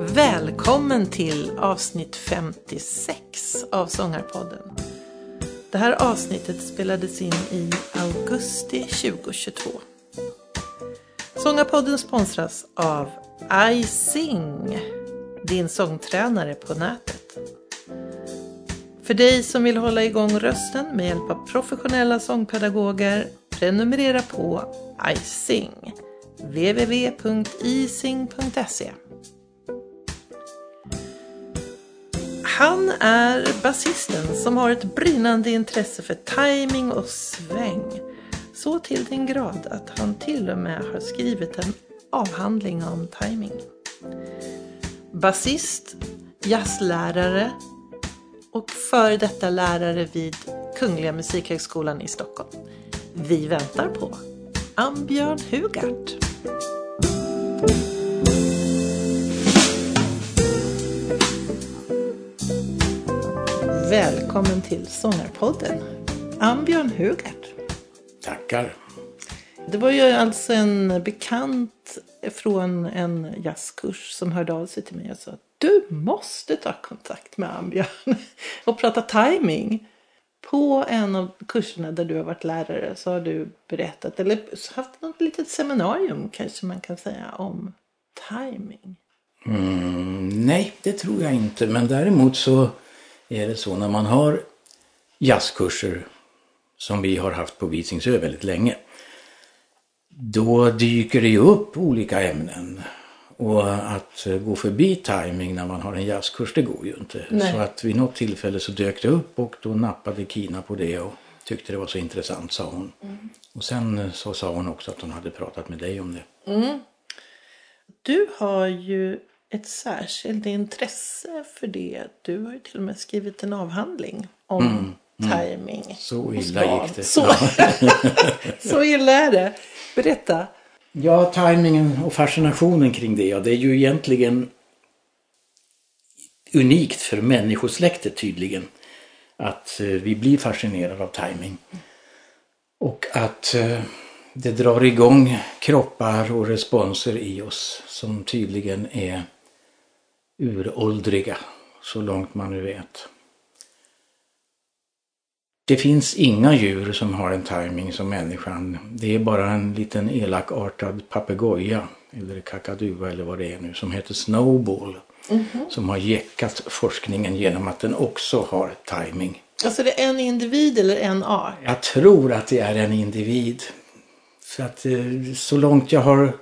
Välkommen till avsnitt 56 av Sångarpodden. Det här avsnittet spelades in i augusti 2022. Sångarpodden sponsras av iSing, din sångtränare på nätet. För dig som vill hålla igång rösten med hjälp av professionella sångpedagoger, prenumerera på iSing. www.ising.se Han är basisten som har ett brinnande intresse för timing och sväng. Så till den grad att han till och med har skrivit en avhandling om timing. Basist, jazzlärare och före detta lärare vid Kungliga Musikhögskolan i Stockholm. Vi väntar på Ambjörn Hugart. Välkommen till Sångarpodden, Ambjörn Hugart. Tackar. Det var ju alltså en bekant från en jazzkurs som hörde av sig till mig och sa att du måste ta kontakt med Ambjörn och prata timing. På en av kurserna där du har varit lärare så har du berättat, eller haft något litet seminarium kanske man kan säga, om timing. Mm, nej, det tror jag inte. Men däremot så är det så när man har jazzkurser som vi har haft på Visingsö väldigt länge. Då dyker det ju upp olika ämnen. Och att gå förbi timing när man har en jazzkurs, det går ju inte. Nej. Så att vid något tillfälle så dök det upp och då nappade Kina på det och tyckte det var så intressant, sa hon. Och sen så sa hon också att hon hade pratat med dig om det. Du har ju ett särskilt intresse för det. Du har ju till och med skrivit en avhandling om timing. Så illa gick det. Så, så illa är det. Berätta. Ja, tajmingen och fascinationen kring det, ja, det är ju egentligen unikt för människosläktet tydligen. Att eh, vi blir fascinerade av timing. Och att eh, det drar igång kroppar och responser i oss som tydligen är uråldriga, så långt man nu vet. Det finns inga djur som har en timing som människan. Det är bara en liten elakartad papegoja eller kakadua eller vad det är nu som heter Snowball. Som har jäckat forskningen genom att den också har timing. Alltså det är en individ eller en art? Jag tror att det är en individ. För att eh, så långt jag har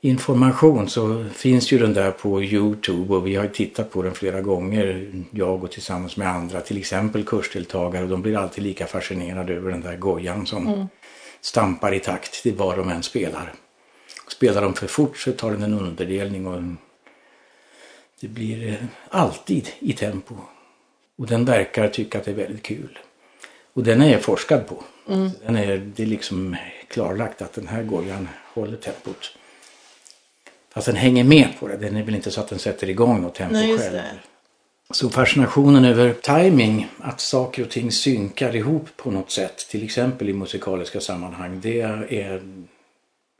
information så finns ju den där på Youtube och vi har tittat på den flera gånger. Jag och tillsammans med andra, till exempel kursdeltagare. Och de blir alltid lika fascinerade över den där gojan som stampar i takt till vad de än spelar. Spelar de för fort så tar den en underdelning och det blir eh, alltid i tempo. Och den verkar tycka att det är väldigt kul. Och den är forskad på. Den är, det är liksom klarlagt att den här gojan håller tempot. Fast den hänger med på det. Den är väl inte så att den sätter igång något tempo Nej, själv. det. Så fascinationen över timing, att saker och ting synkar ihop på något sätt, till exempel i musikaliska sammanhang, det är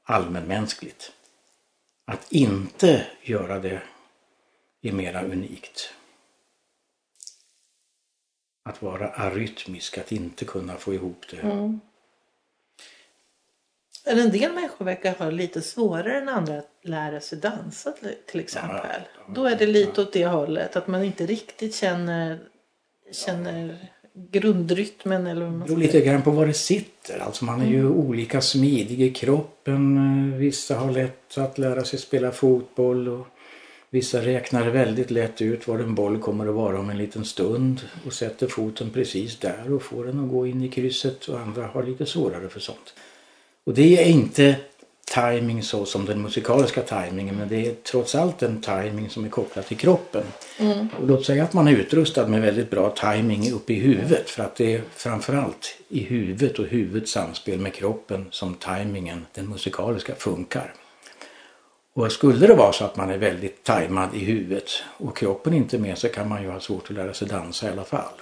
allmänmänskligt. Att inte göra det är mera unikt. Att vara arytmisk, att inte kunna få ihop det. Mm. Men En del människor verkar ha lite svårare än andra att lära sig dansa till- exempel. Då är det lite åt det hållet. Att man inte riktigt känner, känner grundrytmen eller vad man beror lite grann på var det sitter. Alltså man är ju olika smidig i kroppen. Eh, Vissa har lätt att lära sig spela fotboll och vissa räknar väldigt lätt ut var en boll kommer att vara om en liten stund och sätter foten precis där och får den att gå in i krysset och andra har lite svårare för sånt. Och det är inte timing så som den musikaliska timingen men det är trots allt en timing som är kopplad till kroppen. Och låt säga att man är utrustad med väldigt bra timing uppe i huvudet för att det är framförallt i huvudet och huvudets samspel med kroppen som timingen, den musikaliska, funkar. Och skulle det vara så att man är väldigt tajmad i huvudet och kroppen inte med så kan man ju ha svårt att lära sig dansa i alla fall.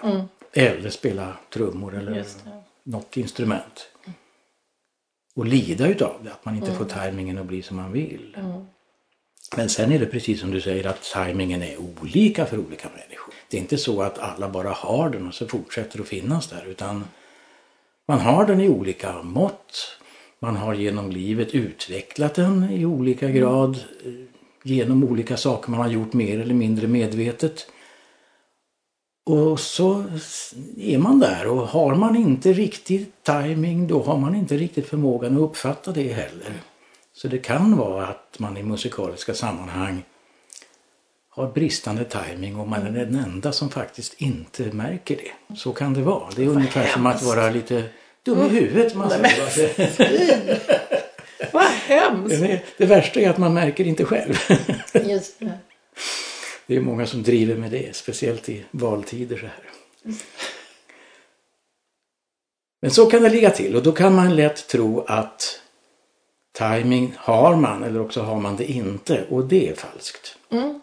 eller spela trummor eller något instrument. Och lida utav det, att man inte får tajmingen att bli som man vill. Men sen är det precis som du säger att tajmingen är olika för olika människor. Det är inte så att alla bara har den och så fortsätter att finnas där utan man har den i olika mått. Man har genom livet utvecklat den i olika grad eh, genom olika saker man har gjort mer eller mindre medvetet. Och så är man där och har man inte riktigt timing då har man inte riktigt förmågan att uppfatta det heller. Så det kan vara att man i musikaliska sammanhang har bristande timing och man är den enda som faktiskt inte märker det. Så kan det vara. Det är ungefär som att vara lite dum i huvudet. Man säger. Vad hemskt! Det, det värsta är att man märker inte själv. Just det. Det är många som driver med det, speciellt i valtider så här. Men så kan det ligga till och då kan man lätt tro att timing har man eller också har man det inte och det är falskt. Mm.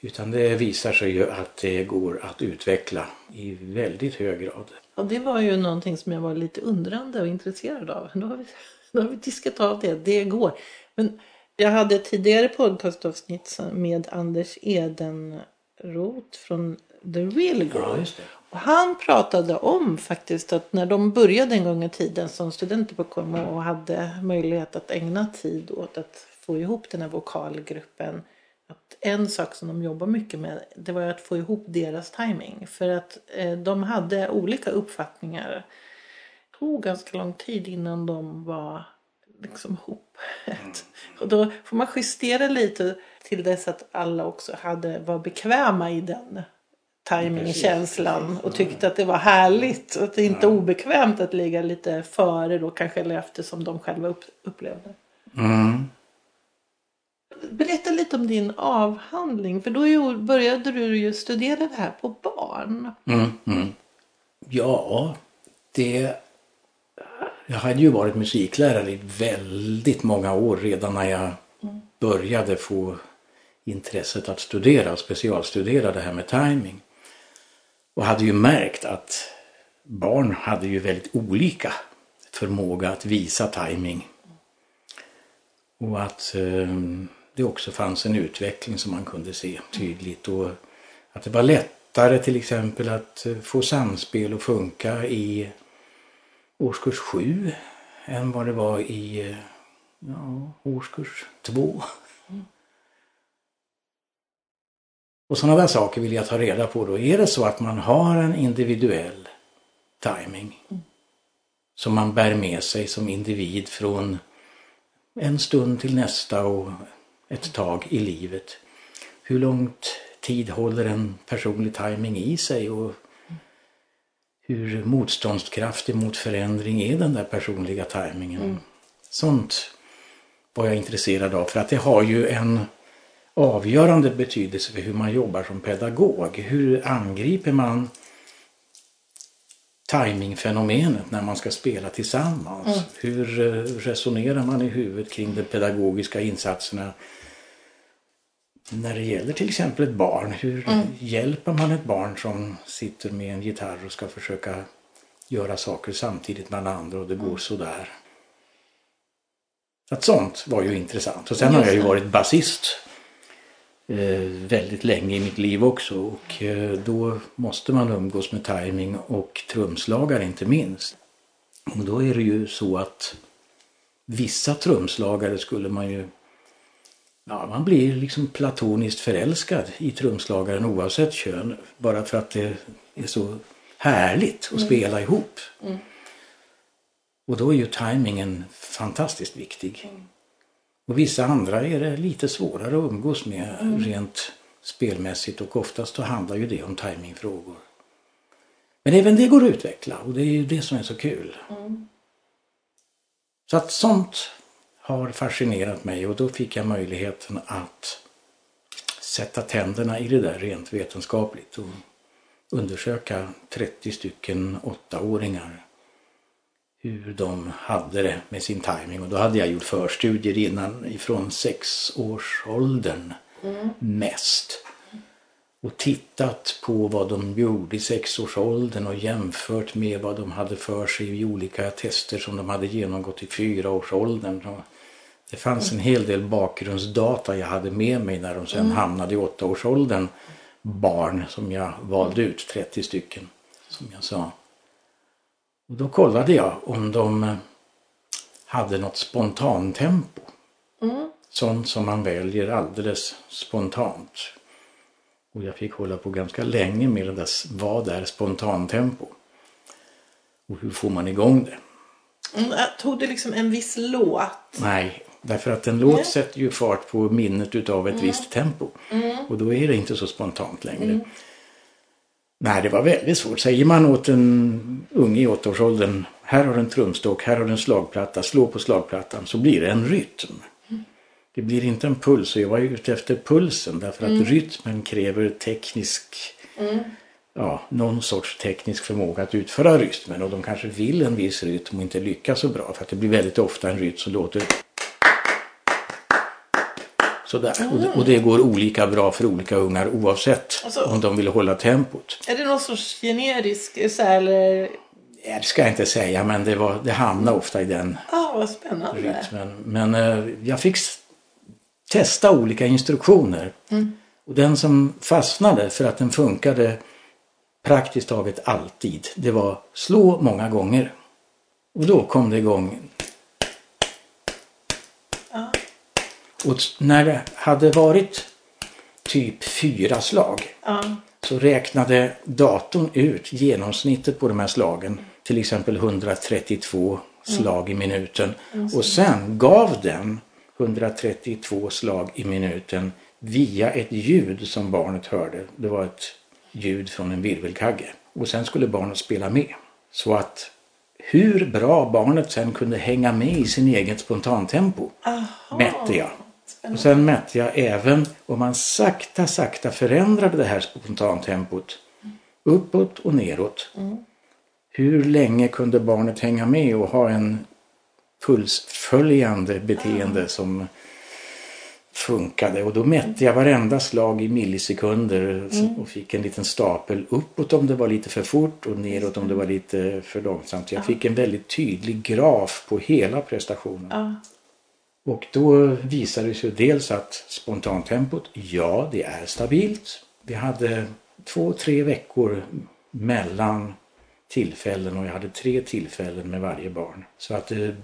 Utan det visar sig ju att det går att utveckla i väldigt hög grad. Och det var ju någonting som jag var lite undrande och intresserad av. Nu har vi, nu har vi diskat av det, det går. Men jag hade tidigare podcastavsnitt med Anders Edenroth från The Real Group. just det. Och han pratade om faktiskt att när de började en gång i tiden som studenter på KMH och hade möjlighet att ägna tid åt att få ihop den här vokalgruppen. Att en sak som de jobbar mycket med det var att få ihop deras timing. För att eh, de hade olika uppfattningar. Det tog ganska lång tid innan de var liksom ihop. Och då får man justera lite till dess att alla också hade, var bekväma i den timingkänslan och tyckte att det var härligt och att det inte är obekvämt att ligga lite före då kanske eller efter som de själva upp, upplevde. Mm. Berätta lite om din avhandling för då började du ju studera det här på barn. Mm, mm. Ja, det... Jag hade ju varit musiklärare i väldigt många år redan när jag började få intresset att studera specialstudera det här med timing. Och hade ju märkt att barn hade ju väldigt olika förmåga att visa timing. Och att eh, det också fanns en utveckling som man kunde se tydligt. Och att det var lättare till exempel att eh, få samspel att funka i årskurs 7 än vad det var i ja, årskurs 2. Och sådana där saker vill jag ta reda på då. Är det så att man har en individuell timing som man bär med sig som individ från en stund till nästa och ett tag i livet. Hur långt tid håller en personlig timing i sig och hur motståndskraftig mot förändring är den där personliga timingen. Sånt var jag intresserad av för att det har ju en avgörande betydelse för hur man jobbar som pedagog. Hur angriper man timingfenomenet när man ska spela tillsammans? Hur eh, resonerar man i huvudet kring de pedagogiska insatserna när det gäller till exempel ett barn? Hur hjälper man ett barn som sitter med en gitarr och ska försöka göra saker samtidigt med andra och det går sådär? Så att sånt var ju intressant. Och sen har jag ju varit basist eh, väldigt länge i mitt liv också och eh, då måste man umgås med timing och trumslagare inte minst. Och då är det ju så att vissa trumslagare skulle man ju Ja, man blir liksom platoniskt förälskad i trumslagaren oavsett kön. Bara för att det är så härligt att spela ihop. Och då är ju timingen fantastiskt viktig. Och vissa andra är det lite svårare att umgås med rent spelmässigt och oftast så handlar ju det om timingfrågor. Men även det går att utveckla och det är ju det som är så kul. Så att sånt har fascinerat mig och då fick jag möjligheten att sätta tänderna i det där rent vetenskapligt och undersöka 30 stycken åttaåringar hur de hade det med sin timing och då hade jag gjort förstudier innan ifrån sexårsåldern mest. och tittat på vad de gjorde i sexårsåldern och jämfört med vad de hade för sig i olika tester som de hade genomgått i fyraårsåldern. Det fanns en hel del bakgrundsdata jag hade med mig när de sen mm. hamnade i åttaårsåldern. Barn som jag valde ut, 30 stycken som jag sa. Och då kollade jag om de hade något spontantempo. Mm. Sånt som man väljer alldeles spontant. Och jag fick hålla på ganska länge med det där, vad är spontantempo? Och hur får man igång det? Mm, tog det liksom en viss låt? Nej, därför att en låt mm. sätter ju fart på minnet utav ett mm. visst tempo. Mm. Och då är det inte så spontant längre. Mm. Nej, det var väldigt svårt. Säger man åt en unge i åttaårsåldern, här har du en trumstock, här har du en slagplatta, slå på slagplattan, så blir det en rytm. Det blir inte en puls och jag var ute efter pulsen därför att mm. rytmen kräver teknisk, mm. ja, någon sorts teknisk förmåga att utföra rytmen och de kanske vill en viss rytm och inte lyckas så bra för att det blir väldigt ofta en rytm som låter Sådär. Mm. Och, det går olika bra för olika ungar oavsett alltså, om de vill hålla tempot. Är det någon sorts generisk så eller? Det ska jag inte säga men det, var, det hamnade ofta i den ah, vad spännande. rytmen. Men eh, jag fick testa olika instruktioner. Mm. Och den som fastnade för att den funkade praktiskt taget alltid, det var slå många gånger. Och då kom det igång. Ja. Och när det hade varit typ fyra slag ja. så räknade datorn ut genomsnittet på de här slagen. Till exempel 132 slag mm. i minuten. Mm. Och sen gav den 132 slag i minuten via ett ljud som barnet hörde. Det var ett ljud från en virvelkagge. Och sen skulle barnet spela med. Så att hur bra barnet sen kunde hänga med i sin eget spontantempo Aha. mätte jag. Och sen mätte jag även om man sakta sakta förändrade det här spontantempot uppåt och neråt. Mm. Hur länge kunde barnet hänga med och ha en pulsföljande beteende som funkade och då mätte jag varenda slag i millisekunder mm. och fick en liten stapel uppåt om det var lite för fort och neråt om det var lite för långsamt. Jag fick en väldigt tydlig graf på hela prestationen. Ja. Och då visade det sig dels att spontantempot, ja det är stabilt. Vi hade två, tre veckor mellan tillfällen och jag hade tre tillfällen med varje barn. Så att det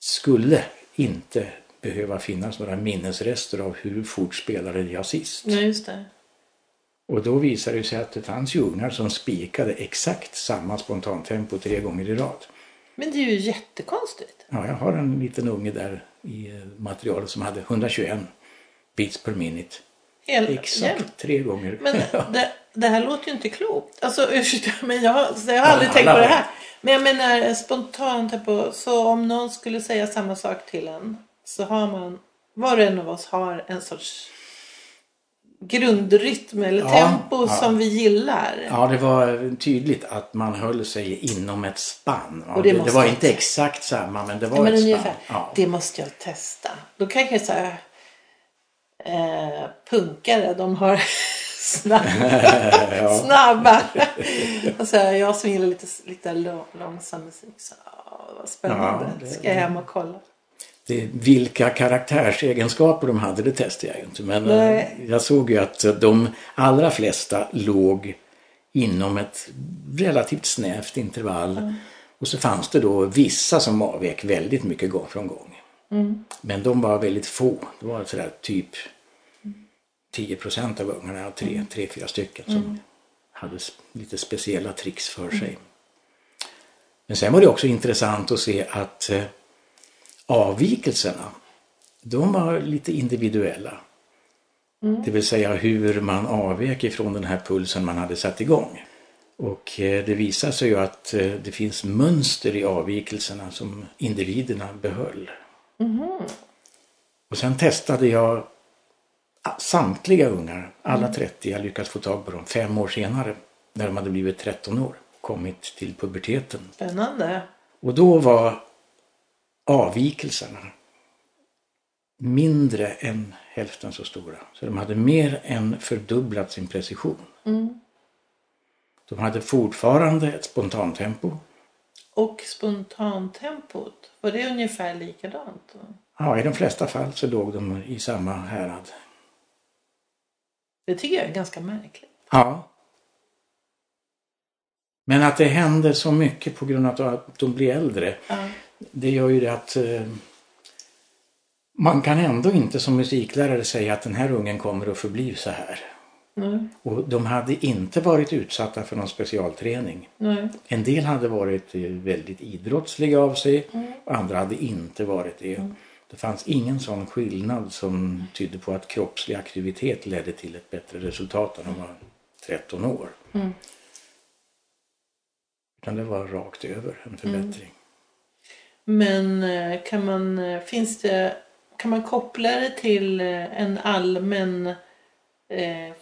skulle inte behöva finnas några minnesrester av hur fort spelade jag sist. Ja, just det. Och då visade det sig att det fanns ju ungar som spikade exakt samma spontantempo tre gånger i rad. Men det är ju jättekonstigt. Ja, jag har en liten unge där i materialet som hade 121 beats per minute. Hel, exakt jämt. tre gånger. Men det, det här låter ju inte klokt. Alltså ursäkta men jag, alltså, jag har aldrig tänkt på det här. Men jag menar spontant tempo. Så om någon skulle säga samma sak till en. Så har man, var och en av oss har en sorts grundrytm eller ja, tempo ja. som vi gillar. Ja, det var tydligt att man höll sig inom ett spann. Och det, det, det var inte exakt samma men det var men ett ungefär, spann. Ja. Det måste jag testa. Då kanske jag säga eh, punkare, de har snabba. snabba. och så jag som gillar lite, lite långsam musik. Så, vad spännande. Ja, det, Ska jag hem och kolla. Det, vilka karaktärsegenskaper de hade det testade jag inte. Men eh, Nej. jag såg ju att de allra flesta låg inom ett relativt snävt intervall. Mm. Och så fanns det då vissa som avvek väldigt mycket gång från gång. Mm. Men de var väldigt få. Det var sådär typ 10 procent av ungarna, tre, mm. tre, fyra stycken som mm. hade lite speciella tricks för sig. Mm. Men sen var det också intressant att se att eh, avvikelserna, de var lite individuella. Mm. Det vill säga hur man avvek ifrån den här pulsen man hade satt igång. Och eh, det visar sig ju att eh, det finns mönster i avvikelserna som individerna behöll. Mm. Och sen testade jag samtliga ungar, alla 30, jag lyckats få tag på dem fem år senare när de hade blivit 13 år, kommit till puberteten. Spännande. Och då var avvikelserna mindre än hälften så stora. Så de hade mer än fördubblat sin precision. Mm. De hade fortfarande ett spontantempo. Och spontantempot, var det ungefär likadant? Då? Ja, i de flesta fall så låg de i samma härad. Det tycker jag är ganska märkligt. Ja. Men att det händer så mycket på grund av att de blir äldre. Ja. Det gör ju det att eh, man kan ändå inte som musiklärare säga att den här ungen kommer att förbli så här. Nej, Och de hade inte varit utsatta för någon specialträning. nej. En del hade varit eh, väldigt idrottsliga av sig och andra hade inte varit det. Det fanns ingen sån skillnad som tydde på att kroppslig aktivitet ledde till ett bättre resultat när de var 13 år. Mm. Utan det var rakt över en förbättring. Men eh, kan man, eh, finns det, kan man koppla det till eh, en allmän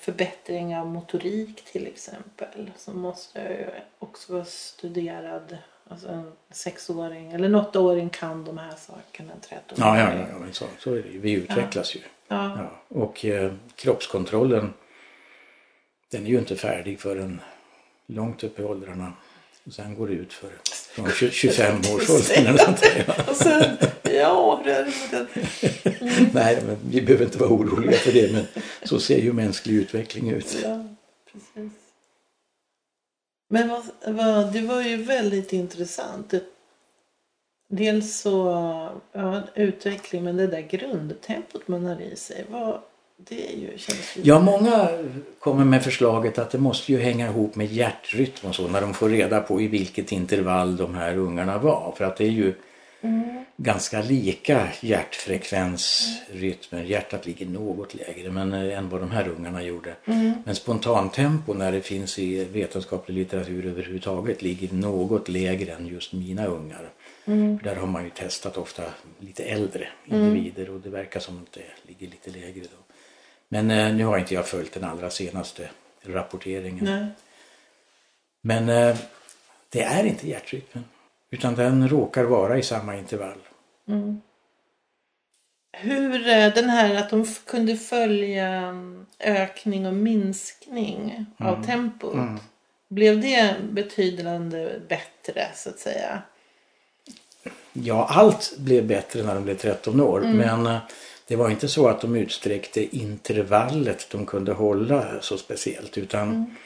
förbättring av motorik till exempel? Som måste ju också vara studerad. Alltså en sexåring eller en åttaåring kan de här sakerna. En Ja, ja, ja, ja men så, så är det ju. Vi utvecklas ju. Ja. Ja. Och eh, kroppskontrollen den är ju inte färdig förrän långt upp i åldrarna. Och sen går det ut för från 20 25 års ålder. Och sen, ja, det den? Nej, men vi behöver inte vara oroliga för det. Men så ser ju mänsklig utveckling ut. Ja, precis. Men vad, vad, det var ju väldigt intressant. Dels så, ja, utveckling, men det där grundtempot man har i sig. Vad, det är ju, känns ju... Ja, många kommer med förslaget att det måste ju hänga ihop med hjärtrytm och så när de får reda på i vilket intervall de här ungarna var. För att det är ju ganska lika hjärtfrekvensrytmer. Hjärtat ligger något lägre men, eh, än vad de här ungarna gjorde. Men spontantempo när det finns i vetenskaplig litteratur överhuvudtaget ligger något lägre än just mina ungar. För där har man ju testat ofta lite äldre individer och det verkar som att det ligger lite lägre då. Men eh, nu har inte jag följt den allra senaste rapporteringen. Nej. Men eh, det är inte hjärtrytmen. Utan den råkar vara i samma intervall. Hur, eh, den här att de kunde följa mm, ökning och minskning av tempot. Blev det betydande bättre så att säga? Ja, allt blev bättre när de blev 13 år. Men eh, det var inte så att de utsträckte intervallet de kunde hålla så speciellt. Utan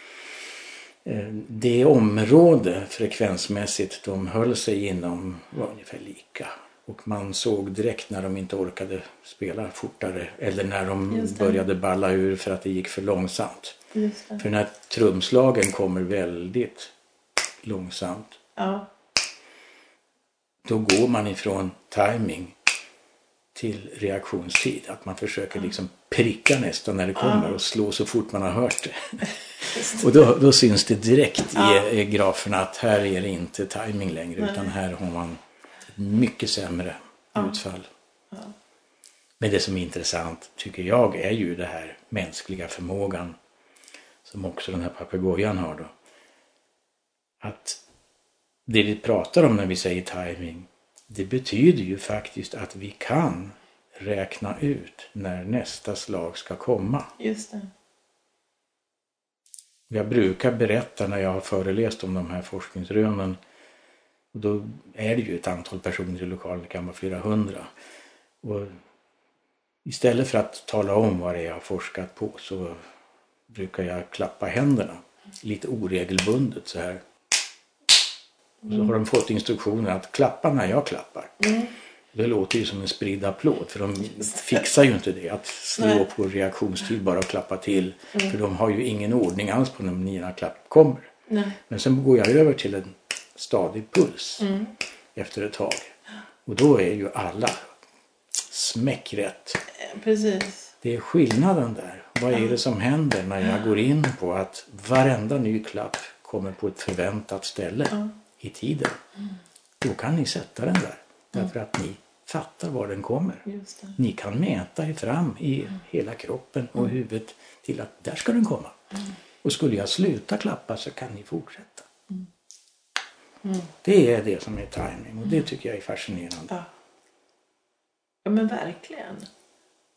eh, det område frekvensmässigt de höll sig inom var ungefär lika. Och man såg direkt när de inte orkade spela fortare eller när de började balla ur för att det gick för långsamt. För när trumslagen kommer väldigt långsamt Ja. då går man ifrån timing till reaktionstid. Att man försöker liksom pricka nästan när det kommer och slå så fort man har hört det. och då, då syns det direkt i i graferna att här är det inte timing längre utan här har man ett mycket sämre utfall. Men det som är intressant tycker jag är ju det här mänskliga förmågan som också den här papegojan har då. Att det vi pratar om när vi säger timing, det betyder ju faktiskt att vi kan räkna ut när nästa slag ska komma. Just det. Jag brukar berätta när jag har föreläst om de här forskningsrönen och då är det ju ett antal personer i lokalen, det kan vara flera hundra. Och istället för att tala om vad det är jag har forskat på så brukar jag klappa händerna lite oregelbundet så här. Och så har de fått instruktioner att klappa när jag klappar. Det låter ju som en spridd applåd för de fixar ju inte det. Att slå Nej. på reaktionstid bara och klappa till. För de har ju ingen ordning alls på när mina klapp kommer. Nej. Men sen går jag över till en stadig puls efter ett tag. Och då är ju alla smäckrätt. Eh, Precis. Det är skillnaden där. Vad är det som händer när jag går in på att varenda ny klapp kommer på ett förväntat ställe i tiden. Då kan ni sätta den där. Därför att ni fattar var den kommer. Ni kan mäta er fram i hela kroppen och huvudet till att där ska den komma. Och skulle jag sluta klappa så kan ni fortsätta. Det är det som är timing och det tycker jag är fascinerande. Ja. Ja men verkligen.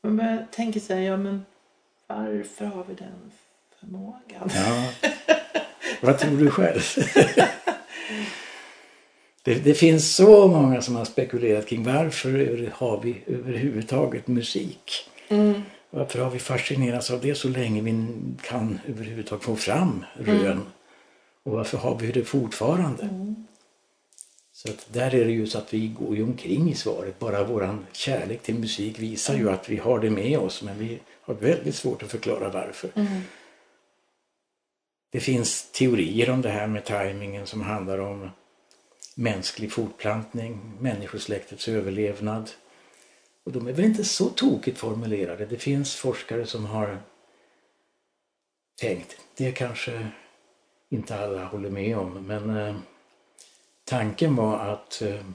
Jag tänker så här, ja men varför har vi den förmågan? Ja. Vad tror du själv? det, det, finns så många som har spekulerat kring varför har vi överhuvudtaget musik? Mm. Varför har vi fascinerats av det så länge vi kan överhuvudtaget få fram rön? Mm. Och varför har vi det fortfarande? Mm. Så att där är det ju så att vi går ju omkring i svaret. Bara våran kärlek till musik visar ju att vi har det med oss men vi har väldigt svårt att förklara varför. Mm. Det finns teorier om det här med tajmingen som handlar om mänsklig fortplantning, människosläktets överlevnad. Och de är väl inte så tokigt formulerade. Det finns forskare som har tänkt, det kanske inte alla håller med om, men eh, tanken var att eh,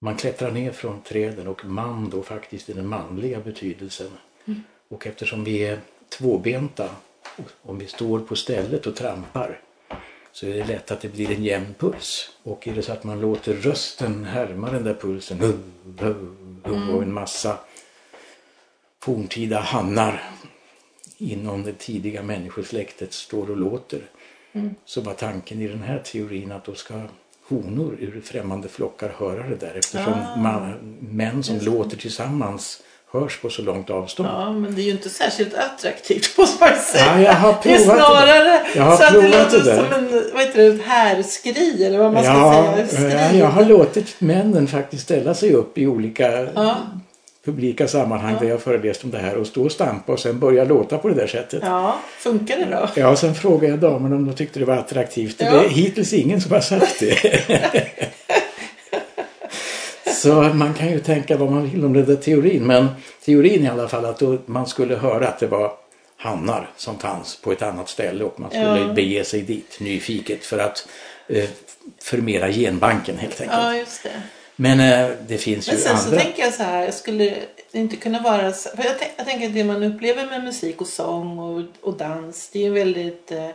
man klättrar ner från träden och man då faktiskt i den manliga betydelsen. Mm. Och eftersom vi är tvåbenta, om vi står på stället och trampar så är det lätt att det blir en jämn puls. Och är det så att man låter rösten härma den där pulsen och en massa forntida hannar inom det tidiga människosläktet står och låter. Mm. Så var tanken i den här teorin att då ska honor ur främmande flockar höra det där eftersom Ah. man, män som låter tillsammans hörs på så långt avstånd. Ja, men det är ju inte särskilt attraktivt måste man säga. Ja, jag har det är provat snarare det. Jag har så att det provat låter det som en, vad heter det, härskri eller vad man ska ja, säga. Skri. ja, jag har låtit männen faktiskt ställa sig upp i olika Ja. publika sammanhang där jag föreläst om det här och stå och stampa och sen börja låta på det där sättet. Ja, funkar det då? Ja, sen frågade jag damerna om de tyckte det var attraktivt. Ja. Det är hittills ingen som har sagt det. Så man kan ju tänka vad man vill om den där teorin. Men teorin i alla fall att man skulle höra att det var hannar som fanns på ett annat ställe och man skulle Ja. bege sig dit nyfiket för att eh, förmera genbanken helt enkelt. Ja, just det. Men eh, det finns Men ju sen så andra. tänker jag så här, skulle det inte kunna vara så, för jag, jag tänker att det man upplever med musik och sång och, och dans, det är ju väldigt, eh, ehm,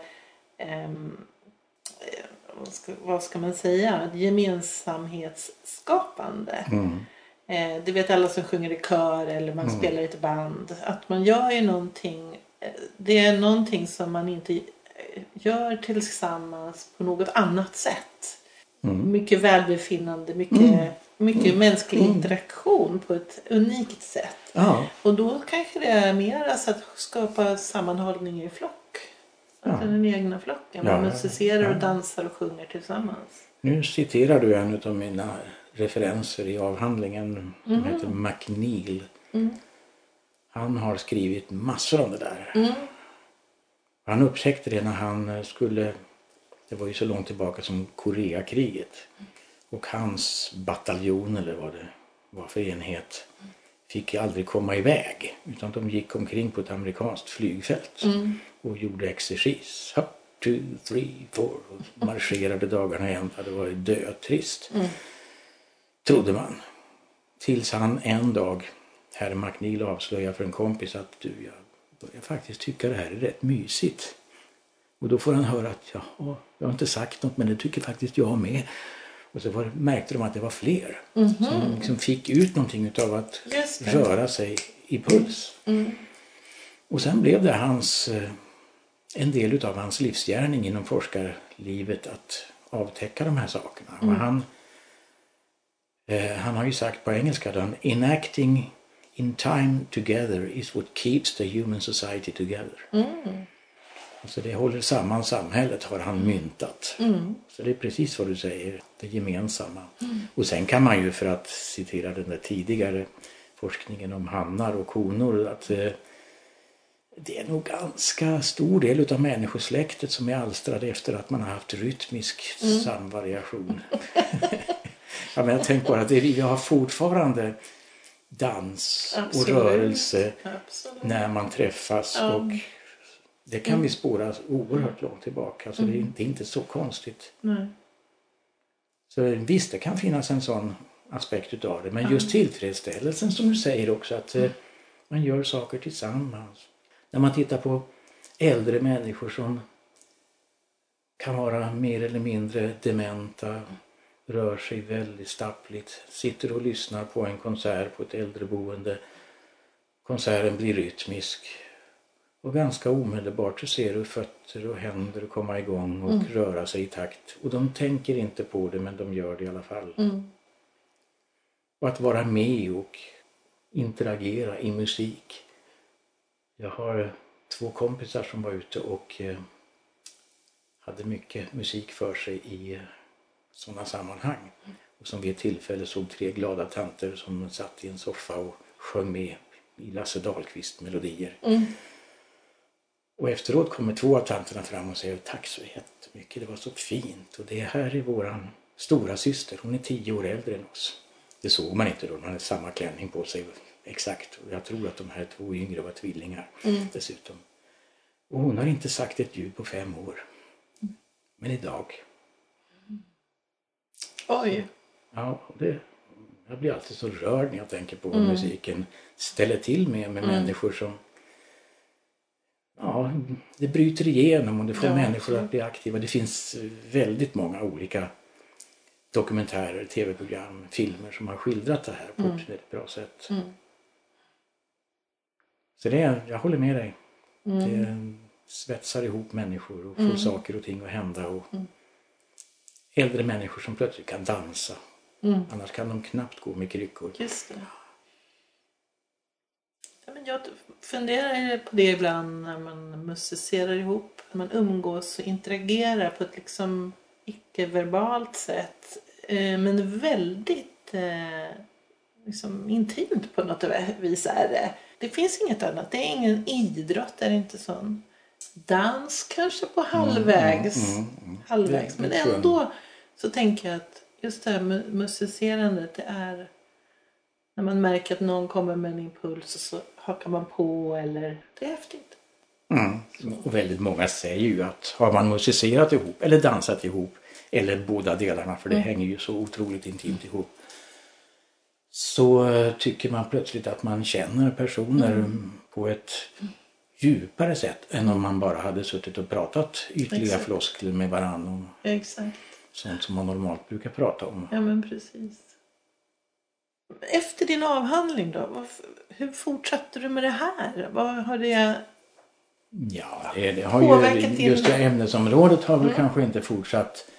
eh, vad, ska, vad ska man säga, gemensamhetsskapande. Mm. Eh, det vet alla som sjunger i kör eller man Mm. spelar i ett band. Att man gör ju någonting, eh, det är någonting som man inte eh, gör tillsammans på något annat sätt. Mm. Mycket välbefinnande, mycket, mycket mänsklig interaktion på ett unikt sätt. Ja, Och då kanske det är mer alltså att skapa sammanhållning i flock. Ja. Den egna flocken. Ja, Man musicerar ja. och dansar och sjunger tillsammans. nu citerar du en av mina referenser i avhandlingen. som Mhm. heter McNeil. Mm. Han har skrivit massor om det där. Mm. Han upptäckte det när han skulle, det var ju så långt tillbaka som Koreakriget. Och hans bataljon eller vad det var för enhet fick aldrig komma iväg. Utan de gick omkring på ett amerikanskt flygfält Mm. Och gjorde exercis. Up, two, three, four. Och marscherade dagarna i ända. Det var ju dötrist. Mm. Trodde man. Tills han en dag, herr McNeil avslöjar för en kompis att du, jag börjar faktiskt tycka det här är rätt mysigt. Och då får han höra att jaha, jag har inte sagt något men det tycker faktiskt jag med. Och så var, märkte de att det var fler som liksom fick ut någonting utav att röra sig i puls. Mm. Och sen blev det hans, eh, en del utav hans livsgärning inom forskarlivet att avtäcka de här sakerna. Och han, eh, han har ju sagt på engelska då, enacting in time together is what keeps the human society together. Mm. Alltså det håller samman samhället har han myntat. Mm. Så det är precis vad du säger, det gemensamma. Och sen kan man ju för att citera den där tidigare forskningen om hannar och honor att eh, det är nog ganska stor del utav människosläktet som är alstrade efter att man har haft rytmisk samvariation. ja, men jag tänker bara att vi har fortfarande dans och Absolut. rörelse Absolut. när man träffas Ja. och det kan vi spåra oerhört långt tillbaka. Så det, är, det är inte så konstigt. Nej. Så visst, det kan finnas en sån aspekt utav det. Men just tillfredsställelsen som du säger också att eh, man gör saker tillsammans. När man tittar på äldre människor som kan vara mer eller mindre dementa, rör sig väldigt stappligt, sitter och lyssnar på en konsert på ett äldreboende. Konserten blir rytmisk och ganska omedelbart så ser du fötter och händer komma igång och mm. röra sig i takt. Och de tänker inte på det men de gör det i alla fall. Mm. Och att vara med och interagera i musik. Jag har två kompisar som var ute och eh, hade mycket musik för sig i eh, sådana sammanhang. Och som vid ett tillfälle såg tre glada tanter som satt i en soffa och sjöng med i Lasse Dahlqvist melodier. Mm. Och efteråt kommer två av tanterna fram och säger tack så jättemycket, det var så fint. Och det här är våran stora syster, hon är tio år äldre än oss. Det såg man inte då, man hade samma klänning på sig exakt. Och jag tror att de här två yngre var tvillingar mm. dessutom. Och hon har inte sagt ett ljud på fem år. Men idag. Oj! Ja, det, jag blir alltid så rörd när jag tänker på vad mm. musiken ställer till med, med mm. människor som Ja, det bryter igenom och det får ja, människor att bli aktiva. Det finns väldigt många olika dokumentärer, tv-program, filmer som har skildrat det här på mm. ett väldigt bra sätt. Mm. Så det, jag håller med dig. Mm. Det svetsar ihop människor och får mm. saker och ting att hända. Och mm. Äldre människor som plötsligt kan dansa. Mm. Annars kan de knappt gå med kryckor. Just det. Ja, men jag funderar på det ibland när man musicerar ihop. När man umgås och interagerar på ett liksom icke-verbalt sätt. Eh, men väldigt eh, liksom intimt på något vis är det. Det finns inget annat. Det är ingen idrott, det är inte sån. Dans kanske på halvvägs. Mm, mm, mm, halvvägs. Men ändå så tänker jag att just det här musicerandet det är när man märker att någon kommer med en impuls och så hakar man på eller det är häftigt. Mm. Och väldigt många säger ju att har man musicerat ihop eller dansat ihop eller båda delarna för det mm. hänger ju så otroligt intimt ihop så tycker man plötsligt att man känner personer mm. på ett djupare sätt än om man bara hade suttit och pratat ytliga Exakt. floskler med varandra. Exakt. Sånt som man normalt brukar prata om. Ja men precis. Efter din avhandling då? Hur fortsatte du med det här? Vad har det Ja, det har ju, just det ämnesområdet har väl mm. kanske inte fortsatt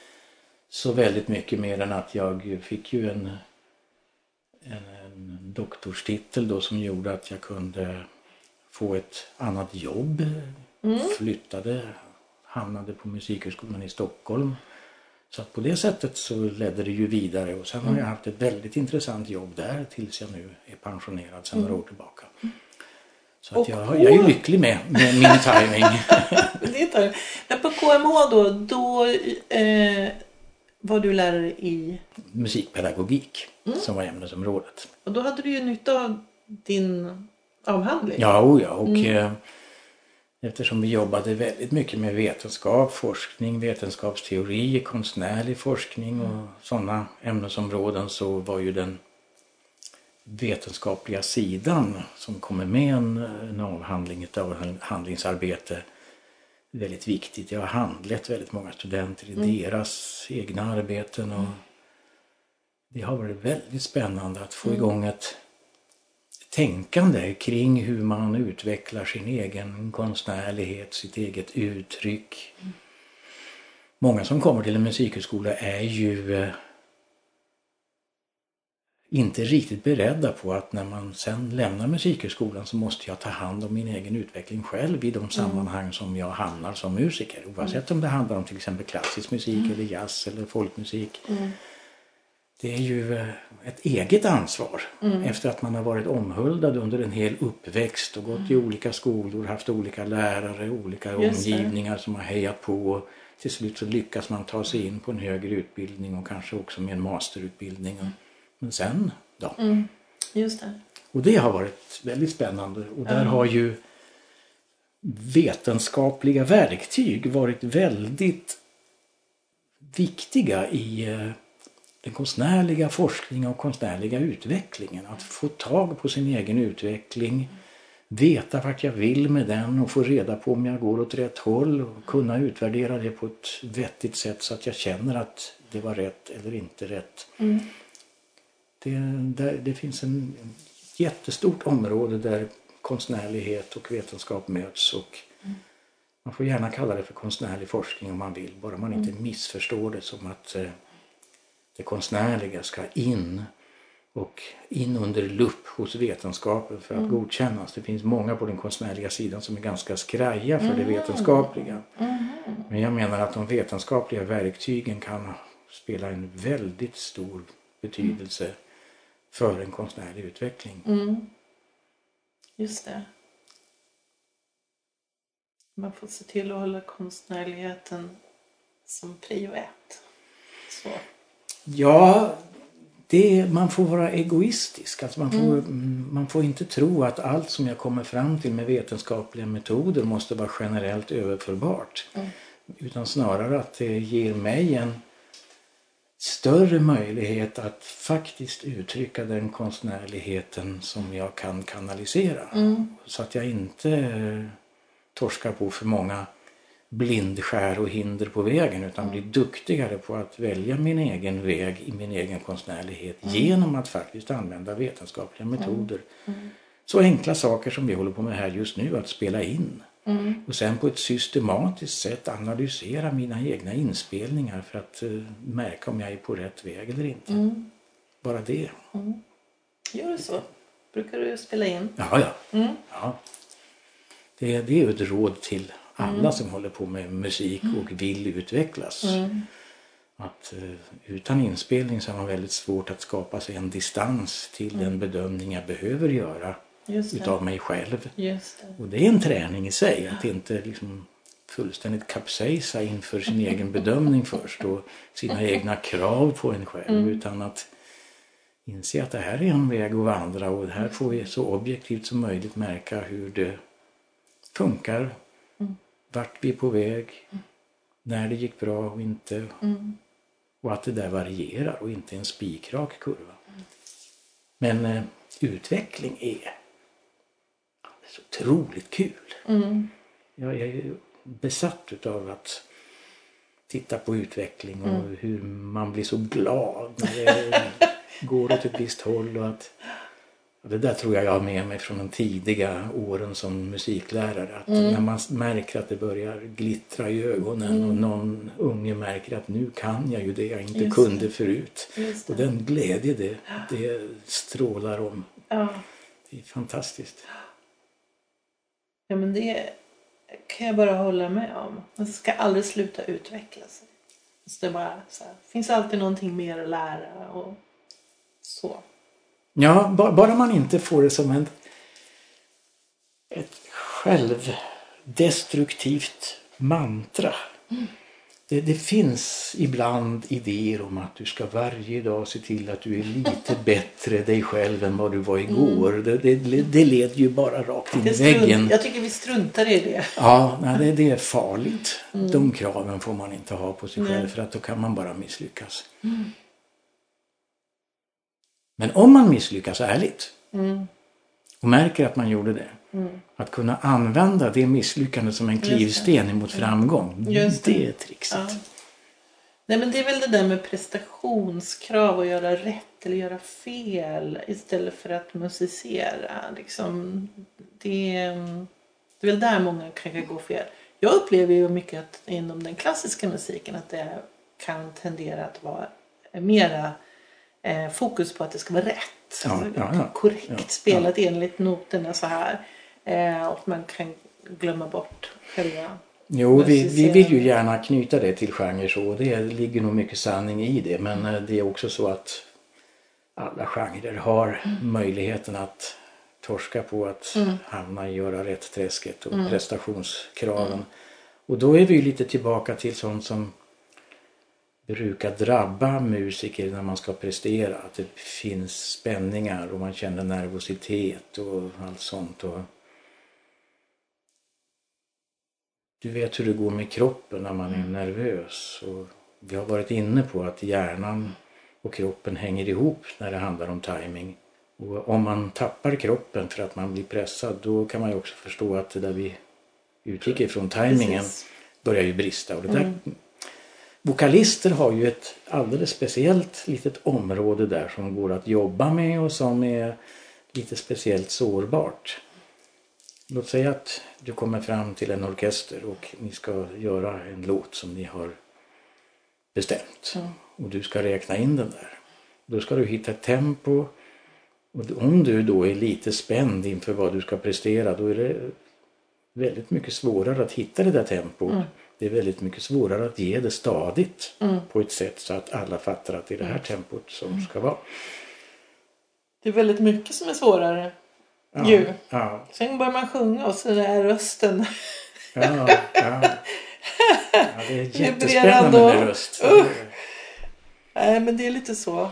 så väldigt mycket mer än att jag fick ju en, en, en doktorstitel då som gjorde att jag kunde få ett annat jobb. Mm. Flyttade, hamnade på Musikhögskolan i Stockholm. Så på det sättet så ledde det ju vidare och sen mm. har jag haft ett väldigt intressant jobb där tills jag nu är pensionerad sedan några år tillbaka. Så att jag, jag är lycklig med, med min timing. Men på KMH då, då eh, var du lärare i? Musikpedagogik mm. som var ämnesområdet. Och då hade du ju nytta av din avhandling. Ja, oh ja och mm. eh, eftersom vi jobbade väldigt mycket med vetenskap, forskning, vetenskapsteori, konstnärlig forskning och mm. sådana ämnesområden så var ju den vetenskapliga sidan som kommer med en, en avhandling, ett avhandlingsarbete väldigt viktigt. Jag har handlett väldigt många studenter i mm. deras egna arbeten och det har varit väldigt spännande att få mm. igång ett tänkande kring hur man utvecklar sin egen konstnärlighet, sitt eget uttryck. Mm. Många som kommer till en musikhögskola är ju eh, inte riktigt beredda på att när man sen lämnar musikhögskolan så måste jag ta hand om min egen utveckling själv i de mm. sammanhang som jag hamnar som musiker. Oavsett om det handlar om till exempel klassisk musik mm. eller jazz eller folkmusik. Mm det är ju eh, ett eget ansvar mm. efter att man har varit omhuldad under en hel uppväxt och gått mm. i olika skolor, haft olika lärare, olika omgivningar som har hejat på. Och till slut så lyckas man ta sig in på en högre utbildning och kanske också med en masterutbildning. Mm. Men sen då? Mm. Just det. Och det har varit väldigt spännande och där har ju vetenskapliga verktyg varit väldigt viktiga i eh, den konstnärliga forskningen och konstnärliga utvecklingen. Att få tag på sin egen utveckling, veta vart jag vill med den och få reda på om jag går åt rätt håll och kunna utvärdera det på ett vettigt sätt så att jag känner att det var rätt eller inte rätt. Mm. Det, där, det finns en jättestort område där konstnärlighet och vetenskap möts och man får gärna kalla det för konstnärlig forskning om man vill, bara man inte missförstår det som att eh, det konstnärliga ska in och in under lupp hos vetenskapen för att godkännas. Det finns många på den konstnärliga sidan som är ganska skraja för det vetenskapliga. Men jag menar att de vetenskapliga verktygen kan spela en väldigt stor betydelse för en konstnärlig utveckling. Mm. Just det. Man får se till att hålla konstnärligheten som prio ett. Så. Ja, det, man får vara egoistisk. Alltså man, får, mm, man får inte tro att allt som jag kommer fram till med vetenskapliga metoder måste vara generellt överförbart. Utan snarare att det ger mig en större möjlighet att faktiskt uttrycka den konstnärligheten som jag kan kanalisera. Så att jag inte torskar på för många blindskär och hinder på vägen utan blir duktigare på att välja min egen väg i min egen konstnärlighet genom att faktiskt använda vetenskapliga metoder. Så enkla saker som vi håller på med här just nu, att spela in. Och sen på ett systematiskt sätt analysera mina egna inspelningar för att eh, märka om jag är på rätt väg eller inte. Bara det. Gör du så? Brukar du spela in? Ja, ja. ja. Det, det är ju ett råd till alla som håller på med musik och vill utvecklas. Att eh, utan inspelning så har man väldigt svårt att skapa sig en distans till den bedömning jag behöver göra. Utav mig själv. Och det är en träning i sig att inte liksom fullständigt kapsejsa inför sin egen bedömning först och sina egna krav på en själv utan att inse att det här är en väg att vandra och här får vi så objektivt som möjligt märka hur det funkar, vart vi är på väg, när det gick bra och inte. Och att det där varierar och inte är en spikrak kurva. Men eh, utveckling är så otroligt kul. Jag är besatt utav att titta på utveckling och hur man blir så glad när det går åt ett visst håll. Och att, ja, det där tror jag jag har med mig från de tidiga åren som musiklärare. Att När man märker att det börjar glittra i ögonen och någon unge märker att nu kan jag ju det jag inte Just kunde förut. Det. Och den glädje det, det strålar om. Ja. Det är fantastiskt. Ja, men det kan jag bara hålla med om. Man ska aldrig sluta utveckla sig. Så det bara så här, finns alltid någonting mer att lära och så. Ja, ba- bara man inte får det som en, ett självdestruktivt mantra. Det, det finns ibland idéer om att du ska varje dag se till att du är lite bättre dig själv än vad du var igår. Det, det, det leder ju bara rakt in i väggen. jag tycker vi struntar i det. Ja, nej, det, det är farligt. De kraven får man inte ha på sig själv för att då kan man bara misslyckas. Men om man misslyckas ärligt och märker att man gjorde det. Att kunna använda det misslyckandet som en klivsten emot framgång. Det. det är trixet. Ja. Nej men det är väl det där med prestationskrav och göra rätt eller göra fel istället för att musicera. Liksom, det, är- det är väl där många kanske går fel. Jag upplever ju mycket att inom den klassiska musiken att det kan tendera att vara mera eh, fokus på att det ska vara rätt. Ja, ja, ja. Korrekt spelat enligt noterna så här. Eh, och man kan glömma bort själva Jo, vi, vi vill ju gärna knyta det till genre så. Det ligger nog mycket sanning i det. Men eh, det är också så att alla genrer har möjligheten att torska på att hamna i göra rätt-träsket och prestationskraven. Och då är vi ju lite tillbaka till sånt som brukar drabba musiker när man ska prestera. Att det finns spänningar och man känner nervositet och allt sånt. Och du vet hur det går med kroppen när man är nervös. Och vi har varit inne på att hjärnan och kroppen hänger ihop när det handlar om timing. Och om man tappar kroppen för att man blir pressad då kan man ju också förstå att det där vi utgick ifrån timingen Precis. börjar ju brista. Och det där vokalister har ju ett alldeles speciellt litet område där som går att jobba med och som är lite speciellt sårbart. Låt säga att du kommer fram till en orkester och ni ska göra en låt som ni har bestämt. Mm. Och du ska räkna in den där. Då ska du hitta ett tempo. Och om du då är lite spänd inför vad du ska prestera då är det väldigt mycket svårare att hitta det där tempot. Mm. Det är väldigt mycket svårare att ge det stadigt Mm. på ett sätt så att alla fattar att det är det här tempot som ska vara. Det är väldigt mycket som är svårare. Ja, Ju. ja, Sen börjar man sjunga och så är rösten. ja, ja. ja det är jättespännande och- med röst. Usch. Nej men det är lite så.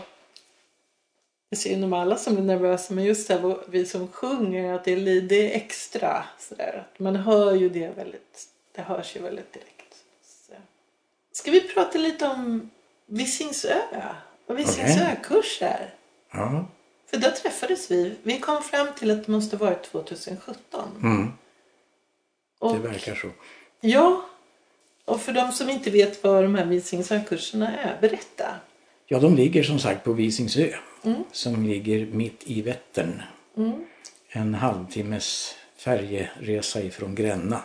Det ser ju om alla som blir nervösa men just det här, vi som sjunger att det är, det är extra. Sådär. Man hör ju det väldigt. Det hörs ju väldigt direkt. Så. Ska vi prata lite om Visingsö? Vad Visingsö-kurs är? Ja. För där träffades vi. Vi kom fram till att det måste varit 2017. Mm, Och, det verkar så. Ja. Och för de som inte vet vad de här Visingsö-kurserna är, berätta. Ja, de ligger som sagt på Visingsö. Mm. Som ligger mitt i Vättern. Mm. En halvtimmes färjeresa ifrån Gränna.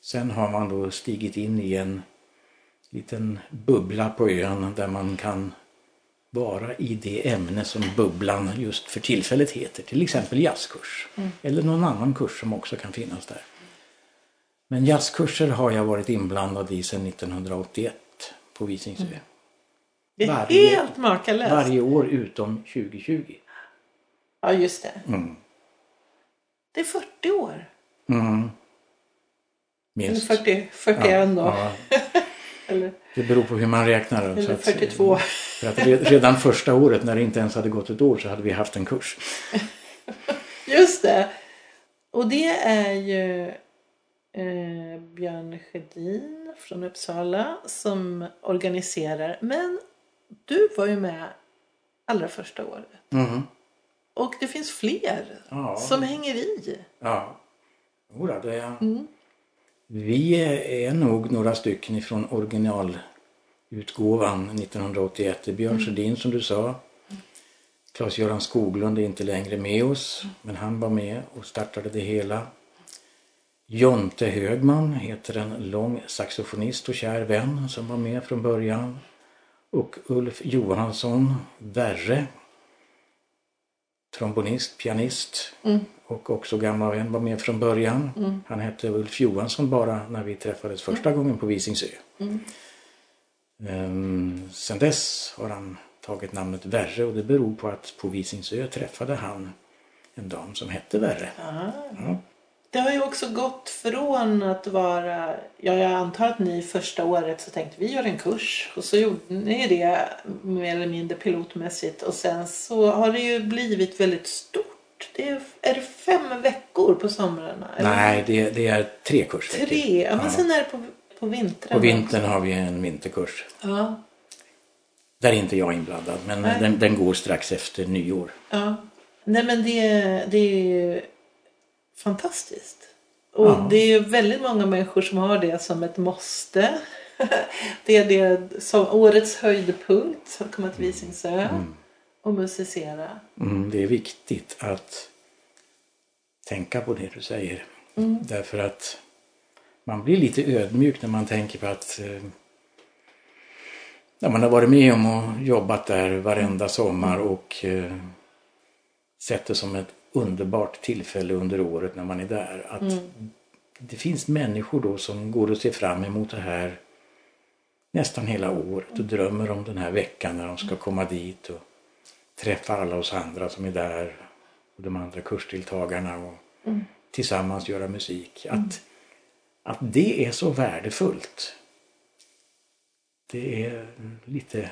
Sen har man då stigit in i en liten bubbla på ön där man kan vara i det ämne som bubblan just för tillfället heter. Till exempel jazzkurs. Eller någon annan kurs som också kan finnas där. Men jazzkurser har jag varit inblandad i sedan 1981 på Visingsö. Det är Varje- helt makalöst. Varje år utom 2020. Ja, just det. Mm. Det är 40 år. Mm. Eller Minst. 40, 41 då. ja, Eller, det beror på hur man räknar. eller att- 42. För att re- redan första året när det inte ens hade gått ett år så hade vi haft en kurs. Just det. Och det är ju eh, Björn Sjödin från Uppsala som organiserar. Men du var ju med allra första året. Mm. Och det finns fler Ja. som hänger i. Ja. Jodå, det är... Mm. Vi är nog några stycken ifrån originalutgåvan 1981. Det är Björn Sjödin som du sa. Claes-Göran Skoglund är inte längre med oss, men han var med och startade det hela. Jonte Högman heter en lång saxofonist och kär vän som var med från början. Och Ulf Johansson, Verre, trombonist, pianist Mm. och också gammal vän var med från början. Mm. Han hette Ulf Johansson bara när vi träffades första gången på Visingsö. Mm. Ehm, sen dess har han tagit namnet Verre och det beror på att på Visingsö träffade han en dam som hette Verre. Ja. Det har ju också gått från att vara, ja jag antar att ni första året så tänkte vi gör en kurs och så gjorde ni det mer eller mindre pilotmässigt och sen så har det ju blivit väldigt stort. Det är, är det fem veckor på somrarna? eller? Nej, det, det är tre kursveckor. Tre, ja, men Ja. sen är det på, på vintern. På vintern har vi en vinterkurs. Ja, Där är inte jag inblandad men den, den går strax efter nyår. ja. Nej men det, det är ju fantastiskt. Och Ja. det är ju väldigt många människor som har det som ett måste. det är det som årets höjdpunkt att komma till Visingsö och musicera. Mm, det är viktigt att tänka på det du säger. Mm. Därför att man blir lite ödmjuk när man tänker på att eh, när man har varit med om och jobbat där varenda sommar och eh, sett det som ett underbart tillfälle under året när man är där. Att det finns människor då som går och ser fram emot det här nästan hela året och drömmer om den här veckan när de ska komma dit och träffa alla oss andra som är där och de andra kursdeltagarna och tillsammans göra musik. Att, att det är så värdefullt. Det är lite,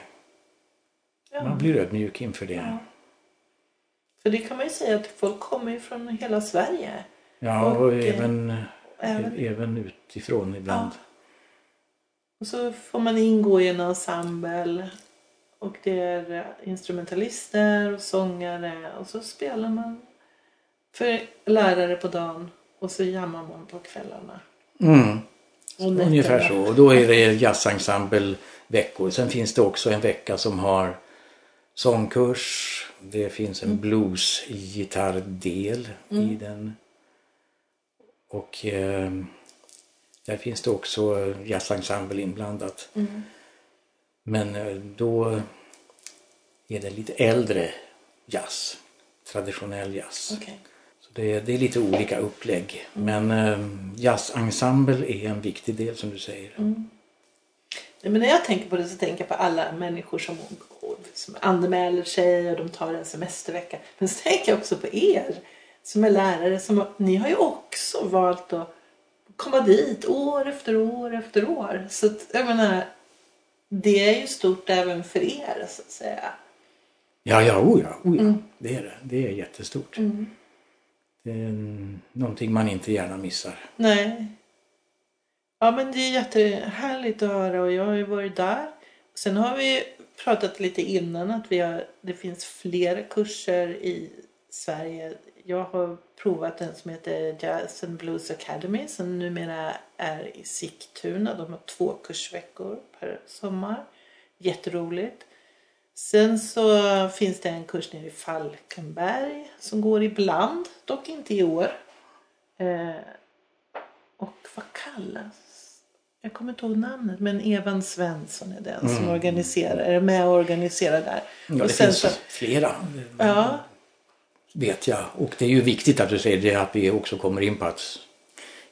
Ja. man blir ödmjuk inför det. Ja. För det kan man ju säga att folk kommer ju från hela Sverige. Ja, och, Och, eh, även, även- även utifrån ibland. Och så får man ingå i en ensemble. Och det är eh, instrumentalister och sångare. Och så spelar man för lärare på dagen. Och så jammar man på kvällarna. Mm. Ungefär ja. så. Och då är det jazzensemble-veckor. Sen finns det också en vecka som har sångkurs. Det finns en blues-gitarrdel i den. Och eh, där finns det också jazzensemble inblandat. Men eh, då är det lite äldre jazz. Traditionell jazz. Okej. Så det, det är lite olika upplägg. Men eh, jazzensemble är en viktig del som du säger. Men när jag tänker på det så tänker jag på alla människor som, som anmäler sig och de tar en semestervecka. Men så tänker jag också på er som är lärare. Som, ni har ju också valt att komma dit år efter år efter år. Så att, jag menar, det är ju stort även för er så att säga. Ja, ja, oh ja, oh ja. Det är det. Det är jättestort. Det är någonting man inte gärna missar. Nej. Ja men det är jättehärligt att höra och jag har ju varit där. Sen har vi pratat lite innan att vi har, det finns flera kurser i Sverige. Jag har provat en som heter Jazz and Blues Academy som numera är i Sigtuna. De har två kursveckor per sommar. Jätteroligt. Sen så finns det en kurs nere i Falkenberg som går ibland, dock inte i år. Eh, och vad kallas? Jag kommer inte ihåg namnet men Evan Svensson är den som organiserar, är med och organiserar där. Mm. Ja, och det finns så, flera. ja, Vet jag. Och det är ju viktigt att du säger det att vi också kommer in på att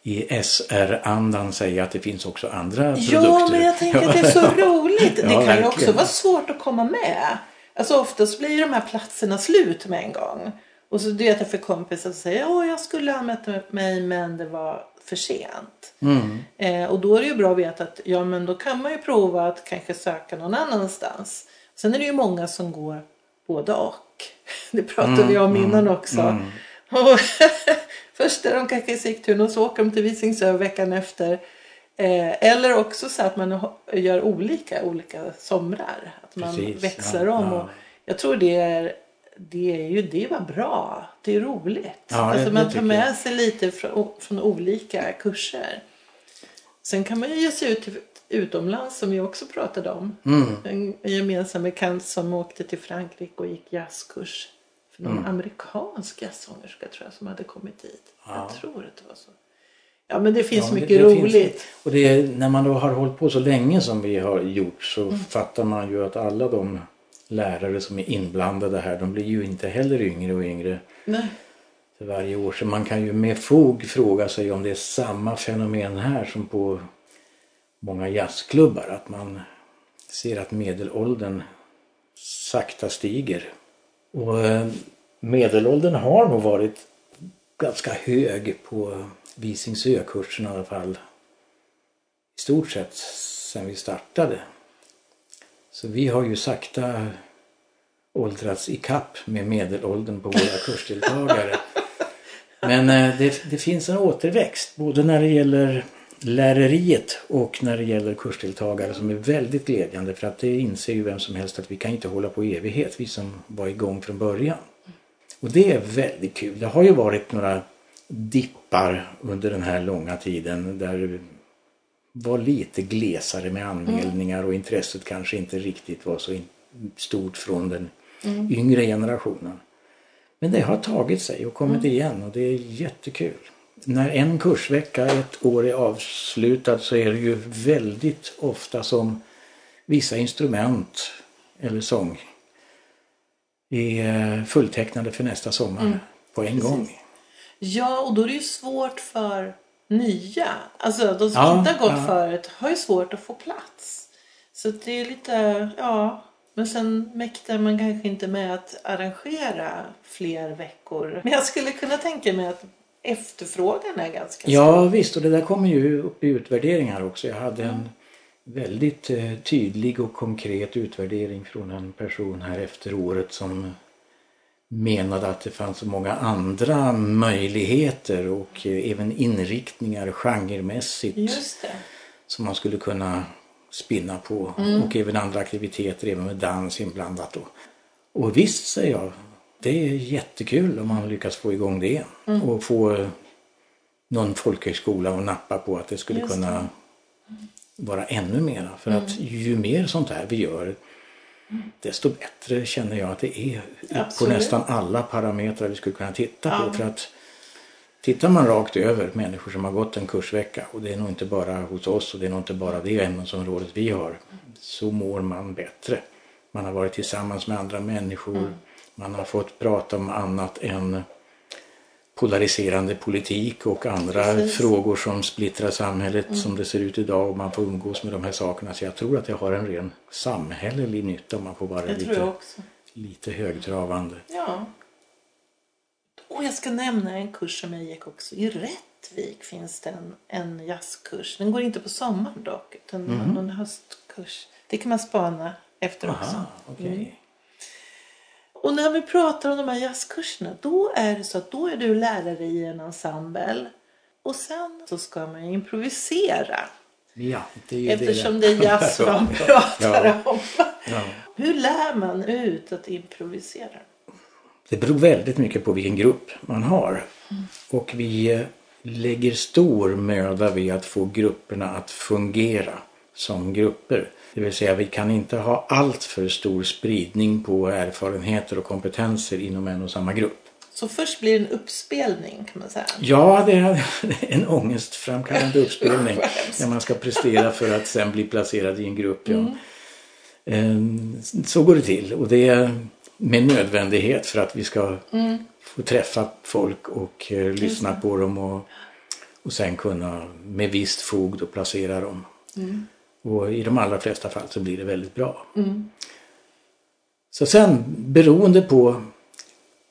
i SR-andan säga att det finns också andra produkter. ja men jag tänker att det är så roligt. Det Ja, kan ju också vara svårt att komma med. Alltså oftast blir de här platserna slut med en gång. Och så vet jag för kompisar som säger åh jag skulle ha anmält mig men det var för sent. Mm. Eh, och då är det ju bra att veta att ja men då kan man ju prova att kanske söka någon annanstans. Sen är det ju många som går både och. Det pratade vi om innan också. Och Först är de kanske i Sigtuna och så åker de till Visingsö veckan efter. Eh, eller också så att man gör olika olika somrar. Att man Precis, växlar ja, om. ja. Och jag tror det är, det är ju det var bra. Det är roligt. Ja, det- alltså det man tar med sig lite från, från olika kurser. Sen kan man ju ge sig ut utomlands som vi också pratade om. Mm. En, en gemensam bekant som åkte till Frankrike och gick jazzkurs. För någon Mm. amerikansk jazzsångerska tror jag som hade kommit hit. Ja. Jag tror att det var så. Ja men det finns Ja, det- mycket det finns roligt. Och det är, när man då har hållit på så länge som vi har gjort så Mm. fattar man ju att alla de lärare som är inblandade här de blir ju inte heller yngre och yngre Nej. för varje år. Så man kan ju med fog fråga sig om det är samma fenomen här som på många jazzklubbar. Att man ser att medelåldern sakta stiger. Och eh, medelåldern har nog varit ganska hög på Visingsö-kursen i alla fall. I stort sett sedan vi startade. Så vi har ju sakta åldrats i kapp med medelåldern på våra kursdeltagare. Men eh, det, det finns en återväxt både när det gäller läreriet och när det gäller kursdeltagare som är väldigt glädjande för att det inser ju vem som helst att vi kan inte hålla på i evighet, vi som var igång från början. Och det är väldigt kul. Det har ju varit några dippar under den här långa tiden där var lite glesare med anmälningar och intresset kanske inte riktigt var så stort från den yngre generationen. Men det har tagit sig och kommit igen och det är jättekul. När en kursvecka ett år är avslutad så är det ju väldigt ofta som vissa instrument eller sång är fulltecknade för nästa sommar på en gång. Ja och då är det ju svårt för nya. Alltså de som Ja, inte har gått ja. förut har ju svårt att få plats. Så det är lite, ja. Men sen mäktar man kanske inte med att arrangera fler veckor. Men jag skulle kunna tänka mig att efterfrågan är ganska Ja visst och det där kommer ju upp i utvärderingar också. Jag hade en väldigt eh, tydlig och konkret utvärdering från en person här efter året som menade att det fanns så många andra möjligheter och även inriktningar genremässigt det. som man skulle kunna spinna på och även andra aktiviteter, även med dans inblandat. Då. Och visst säger jag, det är jättekul om man lyckas få igång det och få någon folkhögskola att nappa på att det skulle Just kunna vara ännu mera. För att ju mer sånt här vi gör desto bättre känner jag att det är Absolut. på nästan alla parametrar vi skulle kunna titta på. Ja. För att Tittar man rakt över människor som har gått en kursvecka och det är nog inte bara hos oss och det är nog inte bara det ämnesområdet vi har så mår man bättre. Man har varit tillsammans med andra människor. Mm. Man har fått prata om annat än polariserande politik och andra Precis. frågor som splittrar samhället Mm. som det ser ut idag och man får umgås med de här sakerna. Så jag tror att det har en ren samhällelig nytta om man får vara lite, också. lite högtravande. Ja. Och jag ska nämna en kurs som jag gick också. I Rättvik finns det en, en jazzkurs. Den går inte på sommaren dock, utan Mhm. någon höstkurs. Det kan man spana efter också. Aha, okej. Mm. Och när vi pratar om de här jazzkurserna, då är det så att då är du lärare i en ensemble. Och sen så ska man improvisera. Ja, det Eftersom det. det är jazz man pratar Ja. om. Ja. Hur lär man ut att improvisera? Det beror väldigt mycket på vilken grupp man har. Och vi eh, lägger stor möda vid att få grupperna att fungera som grupper. Det vill säga vi kan inte ha allt för stor spridning på erfarenheter och kompetenser inom en och samma grupp. Så först blir det en uppspelning kan man säga. Ja, det är en ångestframkallande uppspelning när man ska prestera för att sen bli placerad i en grupp. Ja. Ehm, Så går det till och det är med nödvändighet för att vi ska få träffa folk och eh, lyssna på dem och, och sen kunna med visst fog då placera dem. Och i de allra flesta fall så blir det väldigt bra. Så sen beroende på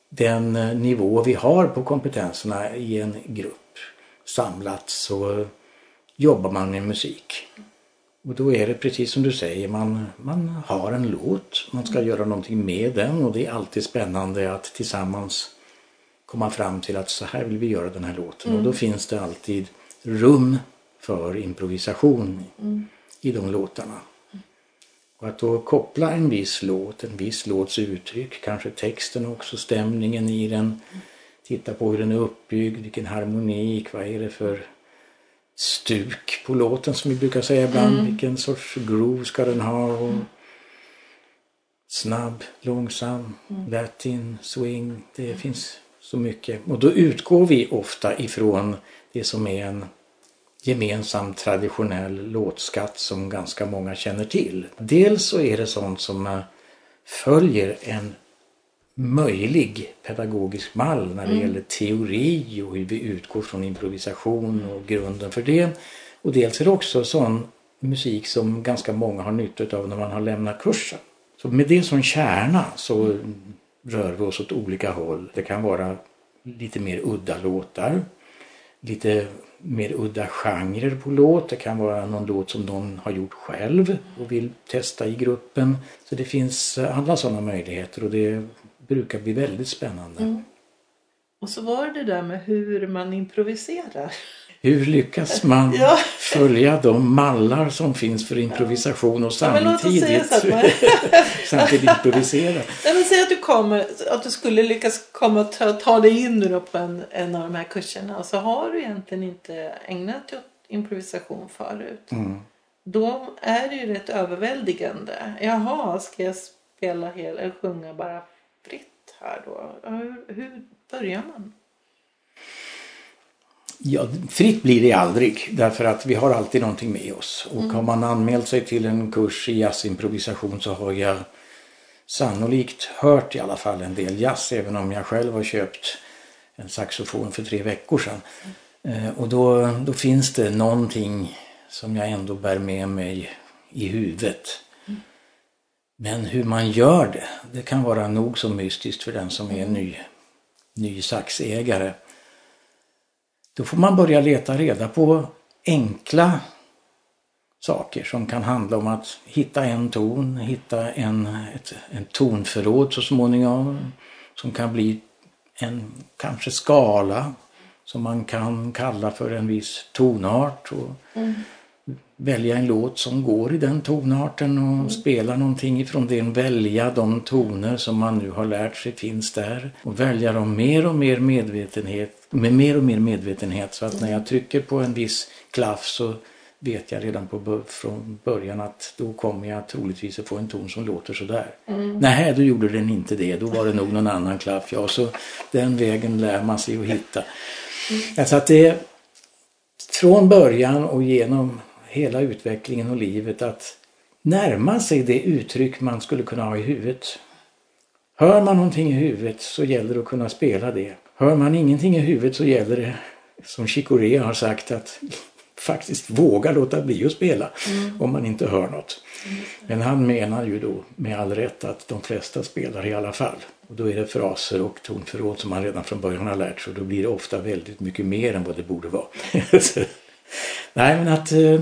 den eh, nivå vi har på kompetenserna i en grupp samlat så jobbar man med musik. Och då är det precis som du säger, man, man har en låt, man ska göra någonting med den och det är alltid spännande att tillsammans komma fram till att så här vill vi göra den här låten. Och då finns det alltid rum för improvisation i de låtarna. Och att då koppla en viss låt, en viss låts uttryck, kanske texten också, stämningen i den. Titta på hur den är uppbyggd, vilken harmonik, vad är det för stuk på låten som vi brukar säga ibland. Vilken sorts groove ska den ha? Och snabb, långsam, latin, swing. Det finns så mycket. Och då utgår vi ofta ifrån det som är en gemensam traditionell låtskatt som ganska många känner till. Dels så är det sånt som eh, följer en möjlig pedagogisk mall när det gäller teori och hur vi utgår från improvisation och grunden för det. Och dels är det också sån musik som ganska många har nytta av när man har lämnat kursen. Så med det som kärna så rör vi oss åt olika håll. Det kan vara lite mer udda låtar, lite mer udda genrer på låt. Det kan vara någon låt som någon har gjort själv och vill testa i gruppen. Så det finns eh, alla sådana möjligheter och det brukar bli väldigt spännande. Och så var det där med hur man improviserar. Hur lyckas man Ja. följa de mallar som finns för improvisation och Ja, men låt oss säga samtidigt, så att man- samtidigt improvisera? Nej, men säg att du kommer, att du skulle lyckas komma och ta, ta dig in nu på en, en av de här kurserna och så har du egentligen inte ägnat dig åt improvisation förut. Mm. Då är det ju rätt överväldigande. Jaha, ska jag spela hela eller sjunga bara fritt här då? Hur, hur börjar man? Ja, fritt blir det aldrig därför att vi har alltid någonting med oss. Och har man anmält sig till en kurs i jazzimprovisation så har jag sannolikt hört i alla fall en del jazz även om jag själv har köpt en saxofon för tre veckor sedan. Eh, och då, då finns det någonting som jag ändå bär med mig i huvudet. Men hur man gör det, det kan vara nog så mystiskt för den som är ny, ny saxägare. Då får man börja leta reda på enkla saker som kan handla om att hitta en ton, hitta en, ett, en tonförråd så småningom som kan bli en kanske skala som man kan kalla för en viss tonart och välja en låt som går i den tonarten och spela någonting ifrån den. Välja de toner som man nu har lärt sig finns där och välja dem mer och mer medvetenhet, med mer och mer medvetenhet. Så att när jag trycker på en viss klaff så vet jag redan på, från början att då kommer jag troligtvis att få en ton som låter sådär. Mm. Nej, då gjorde den inte det. Då var det nog någon annan klaff. Ja, så den vägen lär man sig att hitta. Mm. Alltså att det från början och genom hela utvecklingen och livet att närma sig det uttryck man skulle kunna ha i huvudet. Hör man någonting i huvudet så gäller det att kunna spela det. Hör man ingenting i huvudet så gäller det, som Chicorea har sagt, att faktiskt våga låta bli att spela mm. om man inte hör något. Mm. Men han menar ju då med all rätt att de flesta spelar i alla fall. Och då är det fraser och tonförråd som man redan från början har lärt sig och då blir det ofta väldigt mycket mer än vad det borde vara. Nej men att eh,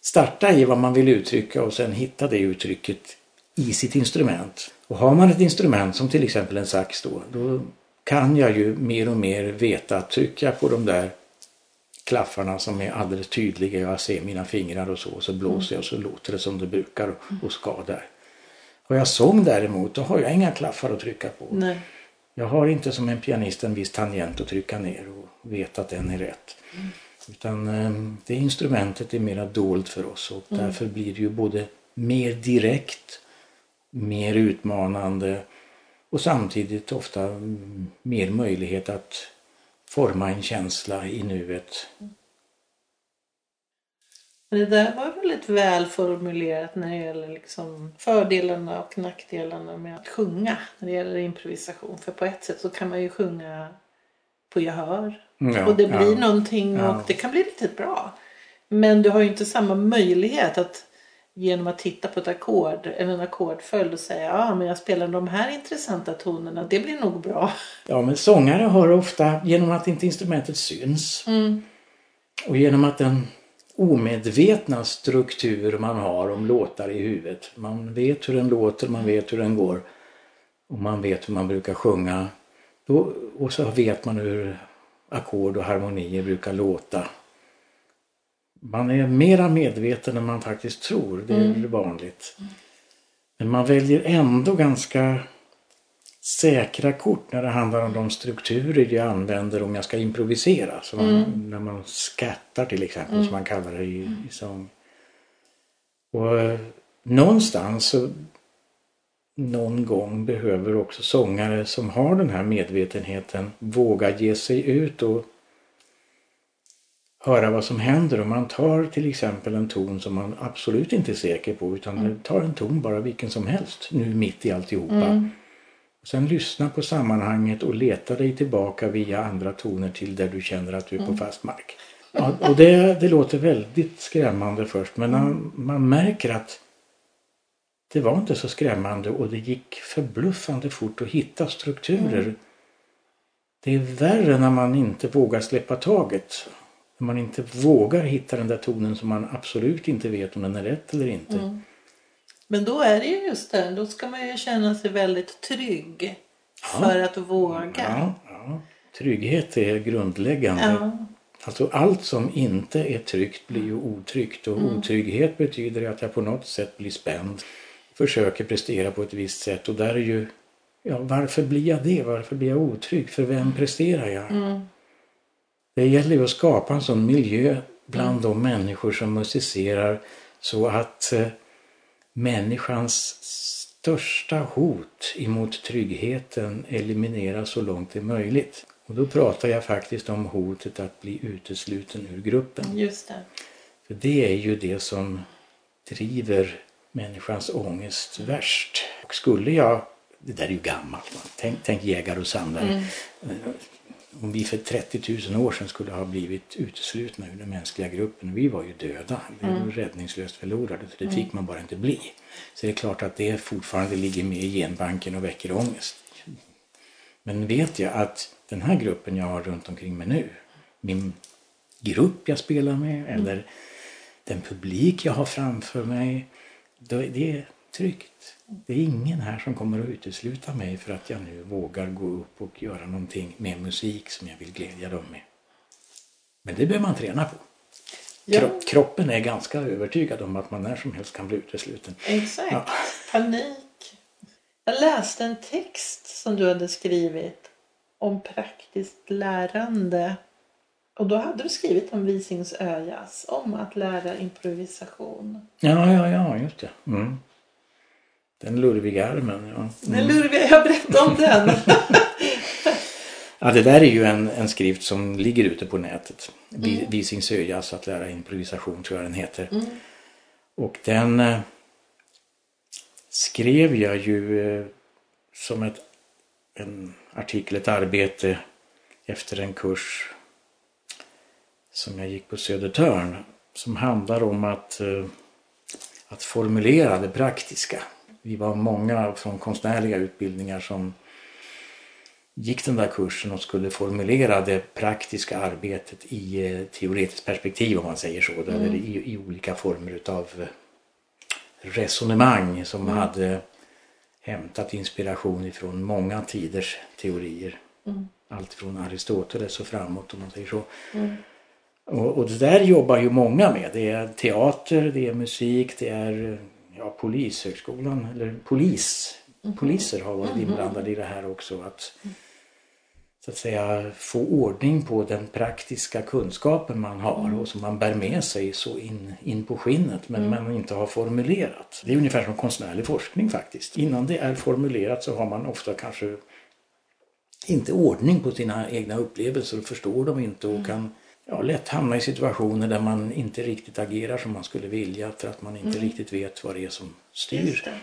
starta i vad man vill uttrycka och sen hitta det uttrycket i sitt instrument. Och har man ett instrument som till exempel en sax då, då kan jag ju mer och mer veta att trycker jag på de där klaffarna som är alldeles tydliga, jag ser mina fingrar och så, och så blåser jag och så låter det som det brukar och ska där. Har jag sång däremot, då har jag inga klaffar att trycka på. Nej. Jag har inte som en pianist en viss tangent att trycka ner och veta att den är rätt. Mm. Utan eh, det instrumentet är mera dolt för oss och mm. därför blir det ju både mer direkt, mer utmanande och samtidigt ofta mer möjlighet att forma en känsla i nuet. Det där var väldigt väl formulerat när det gäller liksom fördelarna och nackdelarna med att sjunga när det gäller improvisation. För på ett sätt så kan man ju sjunga på gehör ja, och det blir ja, någonting ja. och det kan bli riktigt bra. Men du har ju inte samma möjlighet att genom att titta på ett ackord eller en ackordföljd och säga ja men jag spelar de här intressanta tonerna, det blir nog bra. Ja men sångare har ofta, genom att inte instrumentet syns mm. och genom att den omedvetna struktur man har om låtar i huvudet. Man vet hur den låter, man vet hur den går och man vet hur man brukar sjunga. Då, och så vet man hur ackord och harmonier brukar låta man är mera medveten än man faktiskt tror. Det är mm. vanligt. Men man väljer ändå ganska säkra kort när det handlar om de strukturer jag använder om jag ska improvisera. Så man, mm. När man skattar till exempel mm. som man kallar det i, i sång. Och eh, någonstans så någon gång behöver också sångare som har den här medvetenheten våga ge sig ut och höra vad som händer om man tar till exempel en ton som man absolut inte är säker på utan mm. tar en ton bara vilken som helst nu mitt i alltihopa. Mm. Sen lyssna på sammanhanget och leta dig tillbaka via andra toner till där du känner att du är på mm. fast mark. Ja, och det, det låter väldigt skrämmande först men man, man märker att det var inte så skrämmande och det gick förbluffande fort att hitta strukturer. Mm. Det är värre när man inte vågar släppa taget man inte vågar hitta den där tonen som man absolut inte vet om den är rätt eller inte. Mm. Men då är det ju just det, då ska man ju känna sig väldigt trygg ja. för att våga. Ja, ja. Trygghet är grundläggande. Ja. Alltså allt som inte är tryggt blir ju otryggt och mm. otrygghet betyder att jag på något sätt blir spänd. Försöker prestera på ett visst sätt och där är ju, ja varför blir jag det? Varför blir jag otrygg? För vem presterar jag? Mm. Det gäller ju att skapa en sån miljö bland de människor som musicerar så att eh, människans största hot emot tryggheten elimineras så långt det är möjligt. Och då pratar jag faktiskt om hotet att bli utesluten ur gruppen. Just det. För det är ju det som driver människans ångest värst. Och skulle jag, det där är ju gammalt, tänk, tänk jägare och samlare. Mm om vi för 30 000 år sedan skulle ha blivit uteslutna ur den mänskliga gruppen. Vi var ju döda, vi var mm. räddningslöst förlorade för det mm. fick man bara inte bli. Så det är klart att det fortfarande ligger med i genbanken och väcker ångest. Men vet jag att den här gruppen jag har runt omkring mig nu, min grupp jag spelar med mm. eller den publik jag har framför mig, det är tryggt. Det är ingen här som kommer att utesluta mig för att jag nu vågar gå upp och göra någonting med musik som jag vill glädja dem med. Men det behöver man träna på. Ja. Kroppen är ganska övertygad om att man när som helst kan bli utesluten. Exakt. Ja. Panik. Jag läste en text som du hade skrivit om praktiskt lärande. Och då hade du skrivit om Visingsöjas, om att lära improvisation. Ja, ja, ja, just det. Mm. Den lurviga armen, ja. Den lurviga, jag berättade om den. Ja, det där är ju en, en skrift som ligger ute på nätet. Mm. Visingsöjas, att lära improvisation tror jag den heter. Mm. Och den eh, skrev jag ju eh, som ett, en artikel, ett arbete efter en kurs som jag gick på Södertörn. Som handlar om att, eh, att formulera det praktiska. Vi var många från konstnärliga utbildningar som gick den där kursen och skulle formulera det praktiska arbetet i eh, teoretiskt perspektiv om man säger så. Eller i, i olika former utav resonemang som hade hämtat inspiration ifrån många tiders teorier. Allt från Aristoteles och framåt om man säger så. Och, och det där jobbar ju många med. Det är teater, det är musik, det är ja, polishögskolan eller polis. Poliser har varit inblandade i det här också. Att så att säga få ordning på den praktiska kunskapen man har och som man bär med sig så in, in på skinnet men man inte har formulerat. Det är ungefär som konstnärlig forskning faktiskt. Innan det är formulerat så har man ofta kanske inte ordning på sina egna upplevelser och förstår dem inte och kan ja, lätt hamna i situationer där man inte riktigt agerar som man skulle vilja för att man inte riktigt vet vad det är som styr. Just det.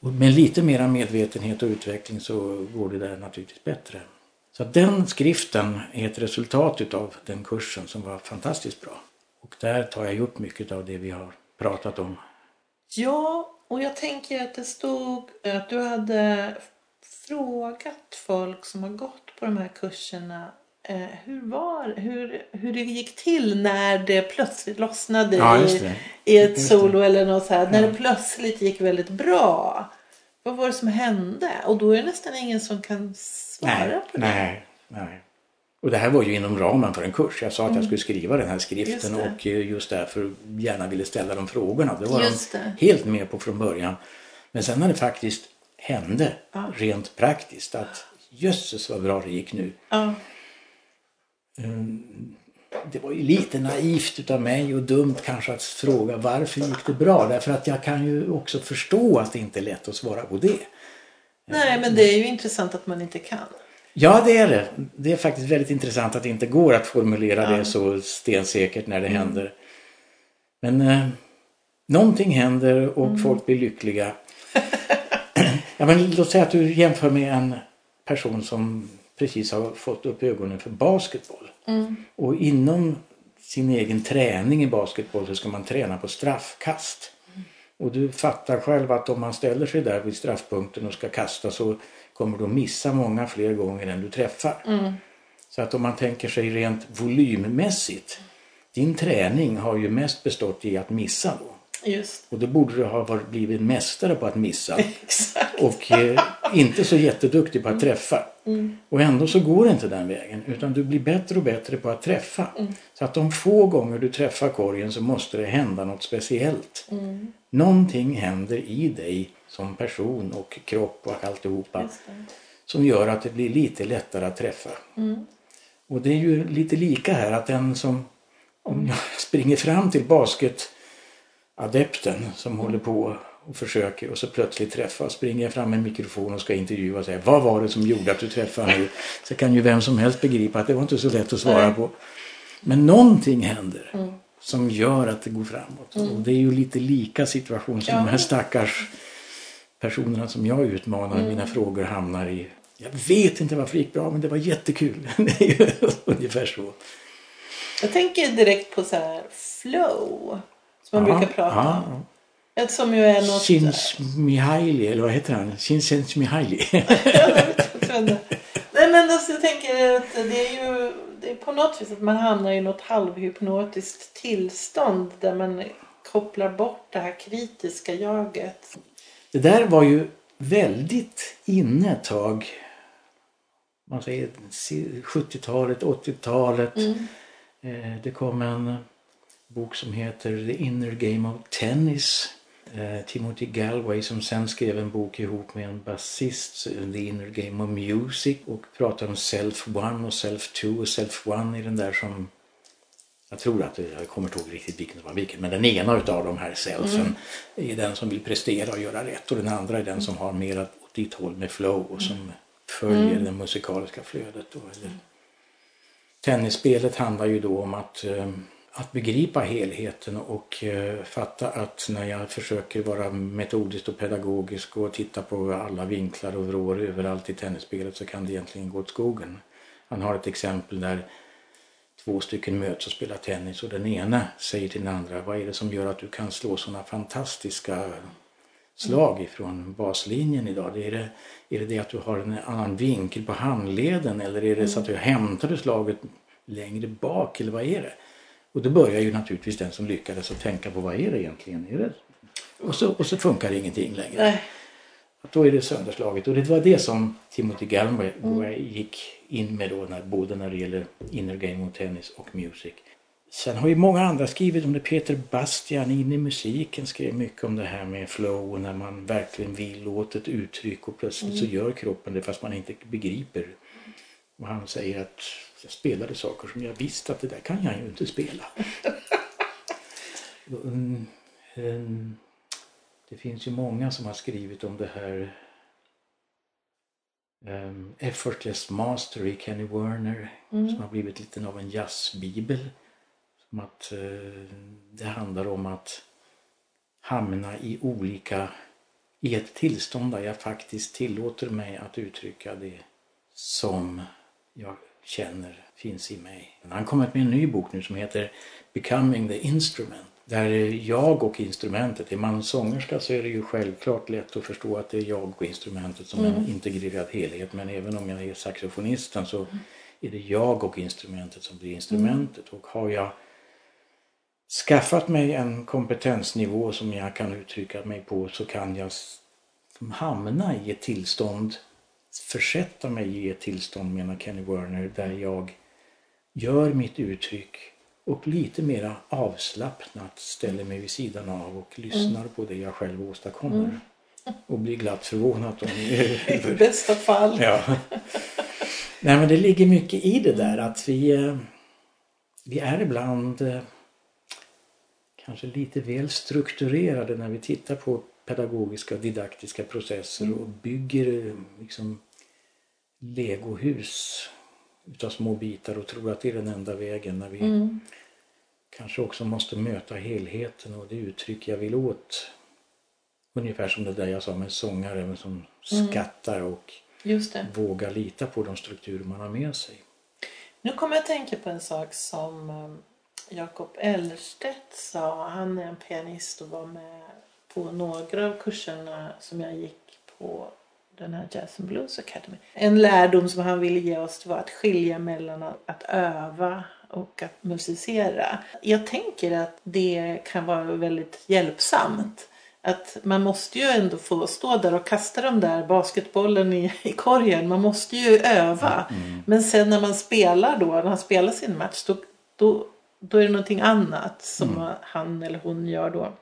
Och med lite mera medvetenhet och utveckling så går det där naturligtvis bättre. Så den skriften är ett resultat utav den kursen som var fantastiskt bra. Och där tar jag upp mycket av det vi har pratat om. Ja, och jag tänker att det stod att du hade frågat folk som har gått på de här kurserna hur, var, hur, hur det gick till när det plötsligt lossnade Ja, det. i ett Just det. solo eller något så här. När det plötsligt gick väldigt bra. Vad var det som hände? Och då är det nästan ingen som kan svara Nej, på det. nej, nej. Och det här var ju inom ramen för en kurs. Jag sa att jag skulle skriva den här skriften Mm. Just det. och eh, just därför gärna ville ställa de frågorna. Det var Just de det. helt med på från början. Men sen när det faktiskt hände Ja. rent praktiskt att jösses vad bra det gick nu. Ja, Det var ju lite naivt utav mig och dumt kanske att fråga varför gick det bra? Därför att jag kan ju också förstå att det inte är lätt att svara på det. nej, men det är ju intressant att man inte kan. Ja, det är det. Det är faktiskt väldigt intressant att det inte går att formulera Ja. Mm. det så stensäkert när det händer. Men eh, någonting händer och Mm. folk blir lyckliga. ja, men låt säga att du jämför med en person som precis har fått upp ögonen för basketboll. Mm. Och inom sin egen träning i basketboll så ska man träna på straffkast. Och du fattar själv att om man ställer sig där vid straffpunkten och ska kasta så kommer du att missa många fler gånger än du träffar. Så att om man tänker sig rent volymmässigt. Din träning har ju mest bestått i att missa då. Just Och då borde du ha varit, blivit mästare på att missa. exakt. Och eh, inte så jätteduktig på att träffa. Och ändå så går det inte den vägen. Utan du blir bättre och bättre på att träffa. Så att de få gånger du träffar korgen så måste det hända något speciellt. Någonting händer i dig som person och kropp och alltihopa. Som gör att det blir lite lättare att träffa. Och det är ju lite lika här att den som om jag springer fram till basketadepten som håller på och försöker och så plötsligt träffar springer jag fram med en mikrofon och ska intervjua och säga vad var det som gjorde att du träffade nu? Så kan ju vem som helst begripa att det var inte så lätt att svara på. Men någonting händer som gör att det går framåt. Och det är ju lite lika situation som Ja. de här stackars personerna som jag utmanar mina frågor hamnar i. Jag vet inte varför det gick bra men det var jättekul. Ungefär så. Jag tänker direkt på så här flow. Som man Ja, brukar prata ja, om. Ett som ju är något... Shins Mihaili, eller vad heter han? Shinsens Mihaili. Nej men alltså, jag tänker att det är ju det är på något vis att man hamnar i något halvhypnotiskt tillstånd där man kopplar bort det här kritiska jaget. Det där var ju väldigt inne ett tag. Man säger 70-talet, 80-talet. Eh, Det kom en bok som heter The Inner Game of Tennis. eh, Timothy Galway som sen skrev en bok ihop med en basist, The Inner Game of Music och pratar om Self One och Self Two och Self One i den där som jag tror att, jag kommer inte ihåg riktigt vilken det var vilken, men den ena utav de här selfen mm. är den som vill prestera och göra rätt och den andra är den som har mer åt ditt håll med flow och som följer mm. det musikaliska flödet. Då, eller. Tennisspelet handlar ju då om att, eh, att begripa helheten och eh, fatta att när jag försöker vara metodisk och pedagogisk och titta på alla vinklar och vrår överallt i tennisspelet så kan det egentligen gå åt skogen. Han har ett exempel där två stycken möts och spelar tennis och den ena säger till den andra vad är det som gör att du kan slå sådana fantastiska slag ifrån baslinjen idag? Är det, är det det att du har en annan vinkel på handleden eller är det så att du hämtade slaget längre bak eller vad är det? Och då börjar ju naturligtvis den som lyckades att tänka på vad är det egentligen? Är det? Och, så, och så funkar ingenting längre. Nej. Att då är det sönderslaget och det var det som Timothy Galway mm. gick in med då när, både när det gäller inner game och tennis och music. Sen har ju många andra skrivit om det. Peter Bastian in i musiken skrev mycket om det här med flow och när man verkligen vill åt ett uttryck och plötsligt mm. så gör kroppen det fast man inte begriper. Och han säger att jag spelade saker som jag visste att det där kan jag ju inte spela. Mm, mm, det finns ju många som har skrivit om det här um, Effortless Mastery, Kenny Werner, mm. som har blivit lite av en jazzbibel. Som att uh, det handlar om att hamna i olika, i ett tillstånd där jag faktiskt tillåter mig att uttrycka det som jag känner finns i mig. Han kommit med en ny bok nu som heter Becoming the Instrument där jag och instrumentet, är man sångerska så är det ju självklart lätt att förstå att det är jag och instrumentet som mm. en integrerad helhet. Men även om jag är saxofonisten så är det jag och instrumentet som blir instrumentet. Mm. Och har jag skaffat mig en kompetensnivå som jag kan uttrycka mig på så kan jag hamna i ett tillstånd, försätta mig i ett tillstånd menar Kenny Werner, där jag gör mitt uttryck och lite mera avslappnat ställer mig vid sidan av och lyssnar mm. på det jag själv åstadkommer. Mm. Och blir glatt förvånad om I bästa fall. Ja. Nej men det ligger mycket i det där att vi, eh, vi är ibland eh, kanske lite väl strukturerade när vi tittar på pedagogiska och didaktiska processer mm. och bygger eh, liksom legohus utav små bitar och tror att det är den enda vägen när vi mm. kanske också måste möta helheten och det uttryck jag vill åt. Ungefär som det där jag sa med sångare som mm. skattar och vågar lita på de strukturer man har med sig. Nu kommer jag att tänka på en sak som um, Jakob Ellerstedt sa. Han är en pianist och var med på några av kurserna som jag gick på den här Jazz and Blues Academy. En lärdom som han ville ge oss var att skilja mellan att öva och att musicera. Jag tänker att det kan vara väldigt hjälpsamt. Att man måste ju ändå få stå där och kasta de där basketbollen i, i korgen. Man måste ju öva. Mm. Men sen när man spelar då, när han spelar sin match, då, då, då är det någonting annat som mm. han eller hon gör då.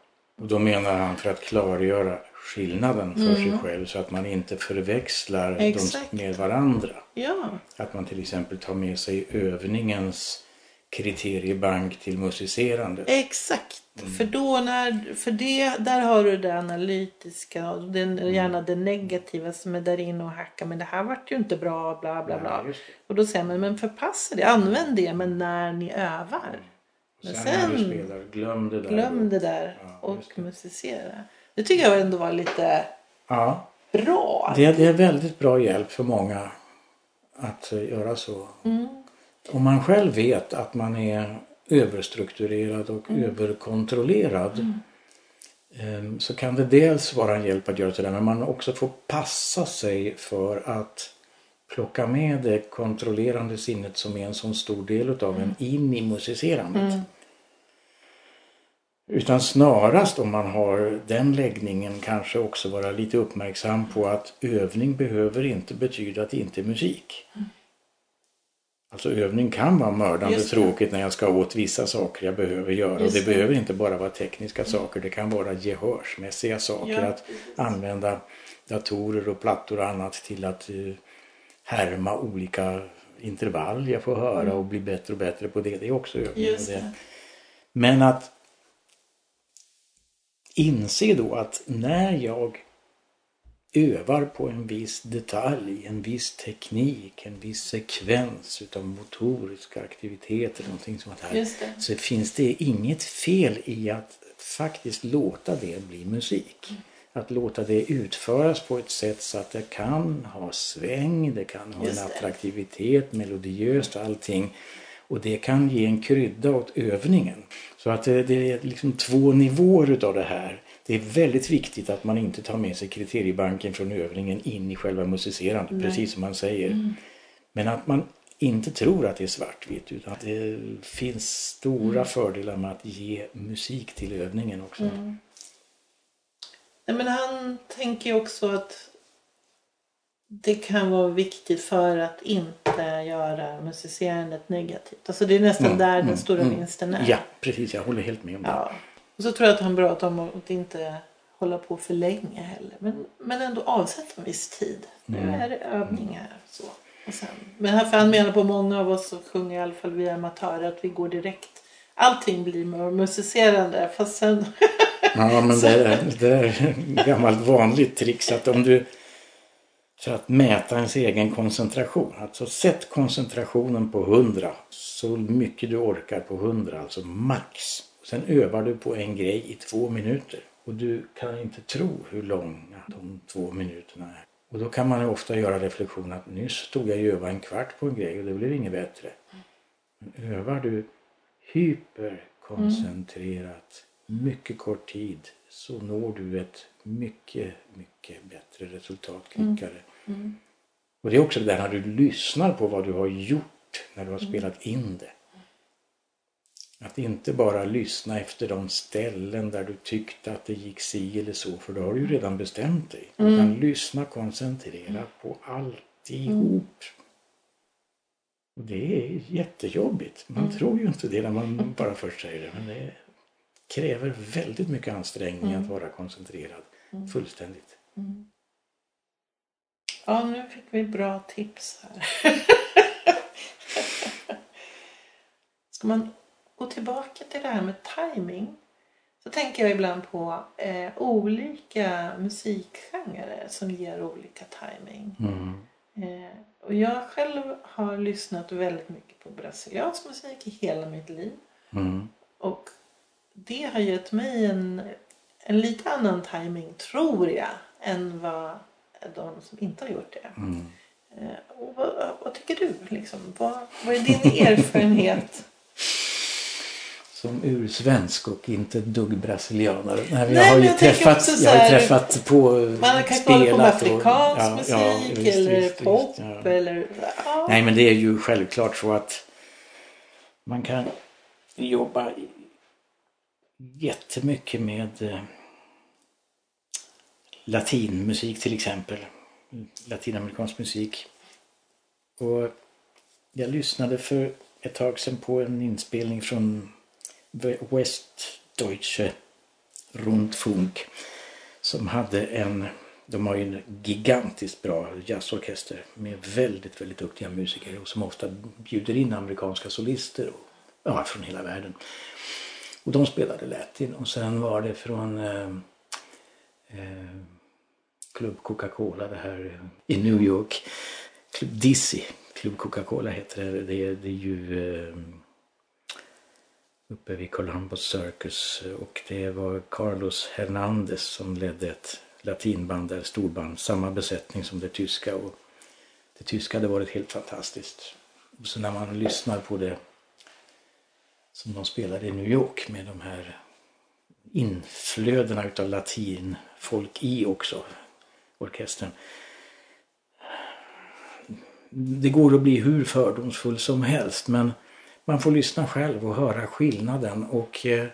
Och då menar han för att klargöra skillnaden för mm. sig själv så att man inte förväxlar Exakt. dem med varandra. Ja. Att man till exempel tar med sig övningens kriteriebank till musicerande. Exakt, mm. för då när, för det, där har du det analytiska och den, mm. gärna det negativa som är där inne och hackar men det här vart ju inte bra bla bla bla. Ja, och då säger man men förpassa det, använd det men när ni övar. Men sen, sen spelar, glöm det där. Glöm det där ja, och musicera. Det tycker jag ändå var lite ja. bra. Det, det är väldigt bra hjälp för många att göra så. Mm. Om man själv vet att man är överstrukturerad och mm. överkontrollerad mm. Ehm, så kan det dels vara en hjälp att göra det men man också får passa sig för att plocka med det kontrollerande sinnet som är en så stor del utav en mm. in i musicerandet. Mm. Utan snarast om man har den läggningen kanske också vara lite uppmärksam på att övning behöver inte betyda att det inte är musik. Mm. Alltså övning kan vara mördande det. tråkigt när jag ska åt vissa saker jag behöver göra. Just och det, det. behöver inte bara vara tekniska saker. Det kan vara gehörsmässiga saker. Ja, att använda datorer och plattor och annat till att eh, härma olika intervall jag får höra och bli bättre och bättre på det. Det är också övning. Det. det. Men att inse då att när jag övar på en viss detalj, en viss teknik, en viss sekvens utav motoriska aktiviteter, någonting sånt här. Så finns det inget fel i att faktiskt låta det bli musik. Att låta det utföras på ett sätt så att det kan ha sväng, det kan ha Just en attraktivitet, melodiöst och allting. Och det kan ge en krydda åt övningen. Så att det, det är liksom två nivåer utav det här. Det är väldigt viktigt att man inte tar med sig kriteriebanken från övningen in i själva musicerandet, precis som man säger. Men att man inte tror att det är svartvitt utan att det finns stora fördelar med att ge musik till övningen också. Nej, men han tänker ju också att det kan vara viktigt för att inte göra musicerandet negativt. Alltså det är nästan Mm, där den mm, stora mm. vinsten är. Ja, precis. Jag håller helt med om det. Ja. Och så tror jag att han pratar om att inte hålla på för länge heller. Men, men ändå avsätta en viss tid. Nu Mm. är det övningar. Så. Och sen, men här, för han menar på många av oss som sjunger i alla fall vi amatörer att vi går direkt. Allting blir musicerande fast sen Ja, men det är, det är ett gammalt vanligt trix att om du för att mäta ens egen koncentration, alltså sätt koncentrationen på 100 så mycket du orkar på 100, alltså max. Sen övar du på en grej i två minuter och du kan inte tro hur långa de två minuterna är. Och då kan man ju ofta göra reflektionen att nyss stod jag och övade en kvart på en grej och det blev inget bättre. Men övar du hyperkoncentrerat mycket kort tid så når du ett mycket, mycket bättre resultat kvickare. Och det är också det där när du lyssnar på vad du har gjort när du har spelat in det. Att inte bara lyssna efter de ställen där du tyckte att det gick si eller så för då har du ju redan bestämt dig. Utan lyssna koncentrerat på alltihop. Och det är jättejobbigt. Man tror ju inte det när man bara först säger det. Men det kräver väldigt mycket ansträngning att vara koncentrerad fullständigt. Ja, nu fick vi bra tips här. Ska man gå tillbaka till det här med timing så tänker jag ibland på eh, olika musikgenrer som ger olika timing. Mm. Eh, och jag själv har lyssnat väldigt mycket på brasiliansk musik i hela mitt liv. Mm. Och det har gett mig en, en lite annan timing, tror jag, än vad de som inte har gjort det. Mm. Eh, och vad, vad tycker du? Liksom? Vad, vad är din erfarenhet? Som ursvensk och inte ett dugg brasilianare. Nej, jag Nej, har men ju jag träffat, jag har ju här- träffat på Man kan kolla på och- afrikansk ja, musik ja, visst, eller visst, pop ja. eller... Nej men det är ju självklart så att man kan jobba jättemycket med eh, latinmusik till exempel. Latinamerikansk musik. Och jag lyssnade för ett tag sedan på en inspelning från Westdeutsche Rundfunk som hade en, de har ju en gigantiskt bra jazzorkester med väldigt, väldigt duktiga musiker och som ofta bjuder in amerikanska solister och, ja, från hela världen. Och de spelade latin och sen var det från eh, eh, Club Coca-Cola det här eh, i New York. Club Dizzy, Club Coca-Cola heter det. Det är, det är ju eh, uppe vid Columbus Circus och det var Carlos Hernandez som ledde ett latinband där, storband, samma besättning som det tyska och det tyska hade varit helt fantastiskt. Och så när man lyssnar på det som de spelade i New York med de här inflödena utav latinfolk i också, orkestern. Det går att bli hur fördomsfull som helst men man får lyssna själv och höra skillnaden och eh,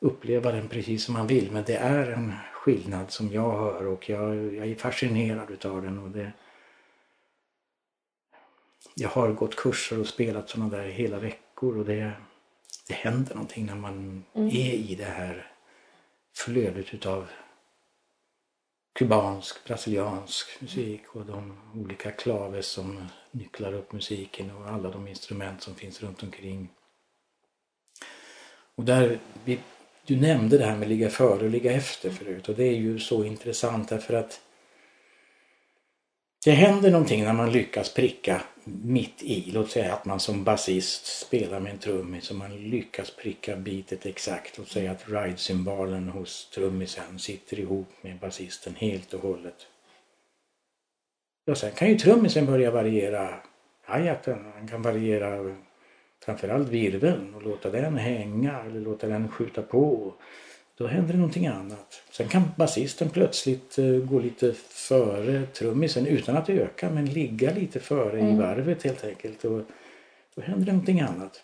uppleva den precis som man vill. Men det är en skillnad som jag hör och jag, jag är fascinerad utav den. Och det... jag har gått kurser och spelat sådana där hela veckor och det, det händer någonting när man Mm. är i det här flödet utav kubansk, brasiliansk musik och de olika klaves som nycklar upp musiken och alla de instrument som finns runt omkring. Och där, du nämnde det här med ligga före och ligga efter förut och det är ju så intressant därför att det händer någonting när man lyckas pricka mitt i. Låt säga att man som basist spelar med en trummis och man lyckas pricka bitet exakt. Låt säga att ride-cymbalen hos trummisen sitter ihop med basisten helt och hållet. Ja, sen kan ju trummisen börja variera hi-haten. Han kan variera framförallt virveln och låta den hänga eller låta den skjuta på. Då händer det någonting annat. Sen kan basisten plötsligt eh, gå lite före trummisen utan att öka men ligga lite före i varvet helt enkelt. Och då händer det någonting annat.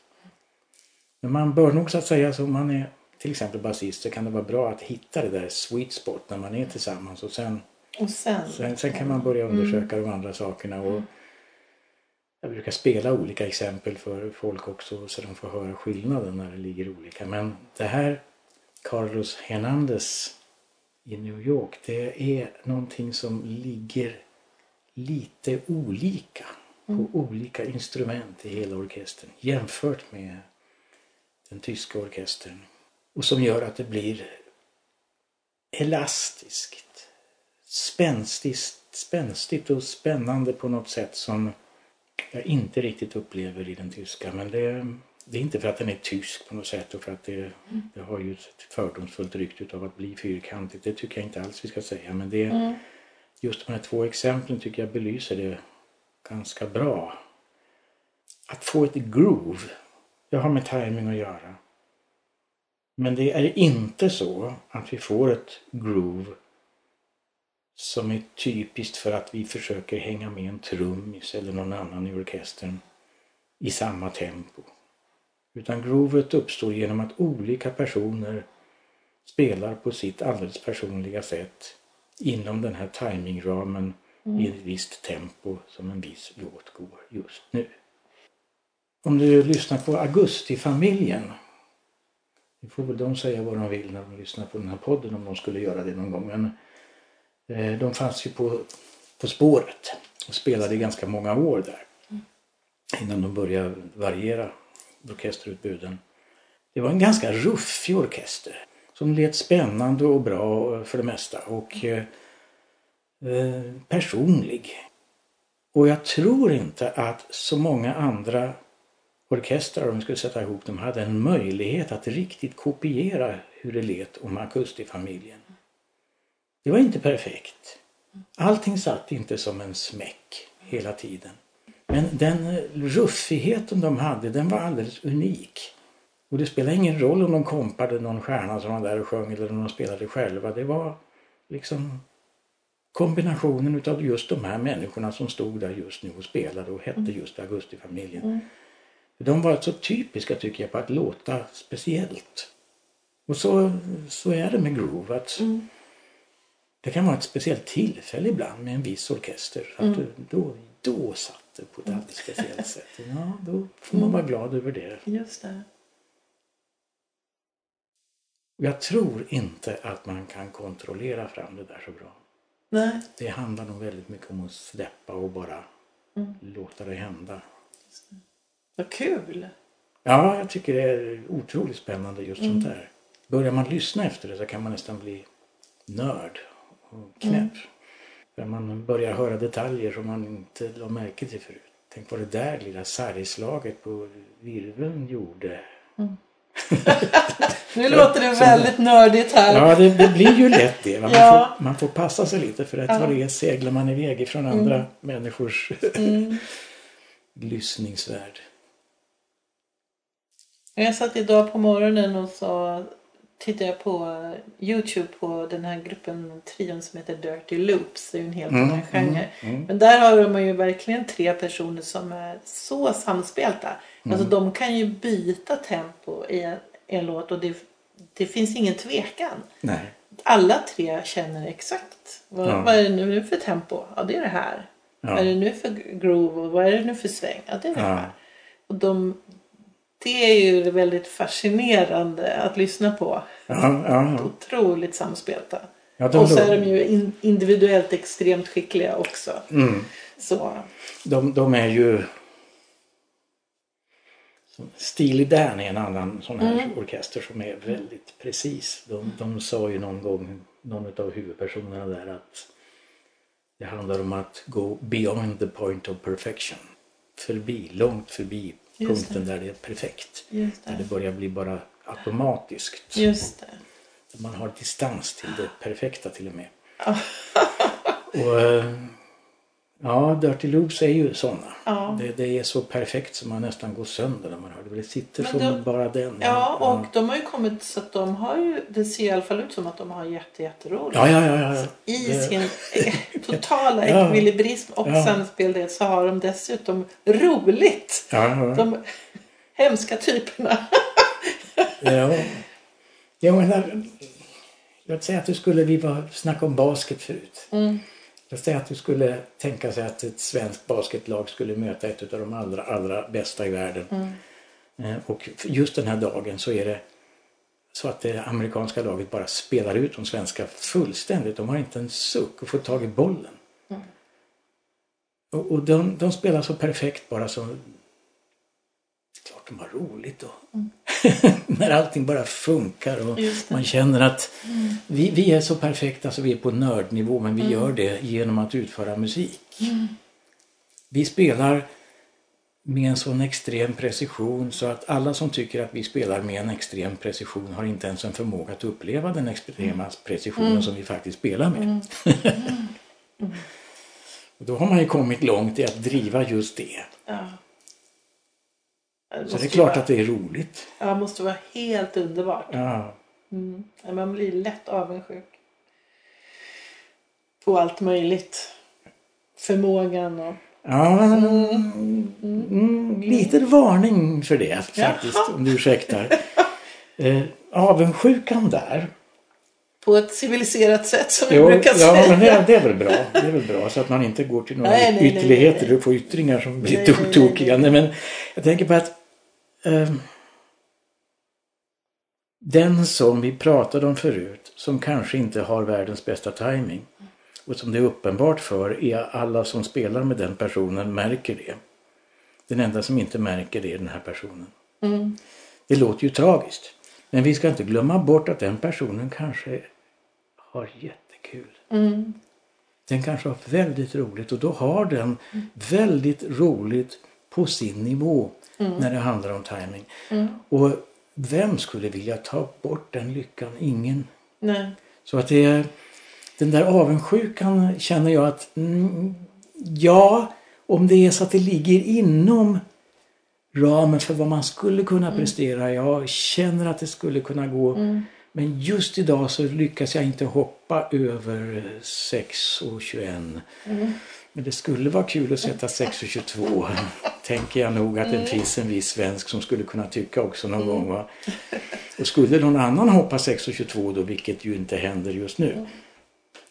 Men man bör nog så att säga, så om man är till exempel basist så kan det vara bra att hitta det där sweet spot när man är tillsammans och sen, Och sen? sen, sen kan man börja undersöka de andra sakerna. Och jag brukar spela olika exempel för folk också så de får höra skillnaden när det ligger olika. Men det här Carlos Hernandez i New York, det är någonting som ligger lite olika på olika instrument i hela orkestern jämfört med den tyska orkestern. Och som gör att det blir elastiskt, spänstigt, spänstigt och spännande på något sätt som jag inte riktigt upplever i den tyska. Men det, det är inte för att den är tysk på något sätt och för att det, det har ju ett fördomsfullt rykte av att bli fyrkantigt. Det tycker jag inte alls vi ska säga. Men det, just de här två exemplen tycker jag belyser det ganska bra. Att få ett groove, det har med timing att göra. Men det är inte så att vi får ett groove som är typiskt för att vi försöker hänga med en trummis eller någon annan i orkestern i samma tempo. Utan groovet uppstår genom att olika personer spelar på sitt alldeles personliga sätt inom den här timingramen i ett visst tempo som en viss låt går just nu. Om du lyssnar på Augustifamiljen nu får väl de säga vad de vill när de lyssnar på den här podden om de skulle göra det någon gång. Men eh, de fanns ju på, på spåret och spelade i ganska många år där. Innan de började variera orkesterutbuden. Det var en ganska ruffig orkester. Som lät spännande och bra för det mesta. Och eh, personlig. Och jag tror inte att så många andra orkestrar, om vi skulle sätta ihop dem, hade en möjlighet att riktigt kopiera hur det lät om Akustifamiljen. Det var inte perfekt. Allting satt inte som en smäck hela tiden. Men den ruffigheten de hade, den var alldeles unik. Och det spelade ingen roll om de kompade någon stjärna som var där och sjöng eller om de spelade själva. Det var liksom kombinationen utav just de här människorna som stod där just nu och spelade och hette just Augustifamiljen. De var så typiska tycker jag på att låta speciellt. Och så, så är det med groove. Att Det kan vara ett speciellt tillfälle ibland med en viss orkester. Att du, då, då satt det på ett alldeles speciellt sätt. Ja, då får man vara glad över det. Just det. Jag tror inte att man kan kontrollera fram det där så bra. Nej. Det handlar nog väldigt mycket om att släppa och bara låta det hända. Vad kul. Ja, jag tycker det är otroligt spännande just sånt där. Börjar man lyssna efter det så kan man nästan bli nörd och knäpp. När man börjar höra detaljer som man inte la märke till förut. Tänk vad det där lilla sargslaget på virveln gjorde. Nu låter det väldigt nördigt här. Ja, det, det blir ju lätt det. Man, Ja. får, man får passa sig lite för att vad det är seglar man iväg ifrån andra människors lyssningsvärld. Jag satt idag på morgonen och så tittade jag på Youtube på den här gruppen trion som heter Dirty Loops. Det är ju en helt Mm, annan genre. mm. Men där har man ju verkligen tre personer som är så samspelta. Mm. Alltså de kan ju byta tempo i en, en låt och det, det finns ingen tvekan. Nej. Alla tre känner exakt. Vad, Ja. vad är det nu för tempo? Ja, det är det här. Ja. Vad är det nu för groove och vad är det nu för sväng? Ja, det är det Ja. här. Och de, det är ju väldigt fascinerande att lyssna på. Ja, ja, Otroligt samspelta. ja. de, Och så är de ju in, individuellt extremt skickliga också. mm, Så, de, de är ju... Steely Dan är en annan sån här Mm. orkester som är väldigt precis. De, de sa ju någon gång, någon av huvudpersonerna där att det handlar om att gå beyond the point of perfection. Förbi, långt förbi Punkten där det är perfekt. just Där det det. börjar bli bara automatiskt. Just det. Man har distans till det perfekta till och med. Och eh, ja, Dirty Loops är ju sådana. Ja. Det, det är så perfekt som man nästan går sönder när man hör det. Det sitter Men som bara den. Ja, och de har ju kommit så att de har ju, det ser i alla fall ut som att de har jätte, jätteroligt. Ja, ja, ja. ja. I Det- sin totala ekvilibrism och Ja. samspelhet så har de dessutom roligt. Ja, ja. De hemska typerna. ja. Jag menar, låt säga att du skulle, vi var snacka om basket förut. Mm. Låt säga att du skulle tänka sig att ett svenskt basketlag skulle möta ett av de allra, allra bästa i världen. Mm. Eh, Och just den här dagen så är det så att det amerikanska laget bara spelar ut de svenska fullständigt. De har inte en suck att få tag i bollen. Mm. Och, och de, de spelar så perfekt bara så... Klart de har roligt då. När allting bara funkar och man känner att vi, vi är så perfekta så vi är på nördnivå men vi gör det genom att utföra musik. Vi spelar med en sån extrem precision så att alla som tycker att vi spelar med en extrem precision har inte ens en förmåga att uppleva den extrema precisionen som vi faktiskt spelar med. Och då har man ju kommit långt i att driva just det. Ja. Så det är klart vara, att det är roligt. Ja, det måste vara helt underbart. Ja. Mm. Ja, Man blir lätt avundsjuk. På allt möjligt. Förmågan och... Ja, mm, lite varning för det faktiskt, Jaha. om du ursäktar. Eh, avundsjukan där. På ett civiliserat sätt som vi Jo, brukar ja, säga. men det, det är väl bra. Det är väl bra så att man inte går till några Nej, ytterligheter nej, nej. och får yttringar som blir Nej, tokiga. men jag tänker på att ehm, den som vi pratade om förut, som kanske inte har världens bästa timing och som det är uppenbart för är alla som spelar med den personen märker det. Den enda som inte märker det är den här personen. Mm. Det låter ju tragiskt. Men vi ska inte glömma bort att den personen kanske har jättekul. Mm. Den kanske har väldigt roligt och då har den väldigt roligt på sin nivå när det handlar om timing. Och vem skulle vilja ta bort den lyckan? Ingen. Nej. Så att det är den där avundsjukan känner jag att mm, ja, om det är så att det ligger inom ramen för vad man skulle kunna prestera. Jag känner att det skulle kunna gå. Men just idag så lyckas jag inte hoppa över 6 och 21. Men det skulle vara kul att sätta 6 och 22. Tänker jag nog att det finns en viss svensk som skulle kunna tycka också någon gång. Va? Och skulle någon annan hoppa 6 och 22 då, vilket ju inte händer just nu.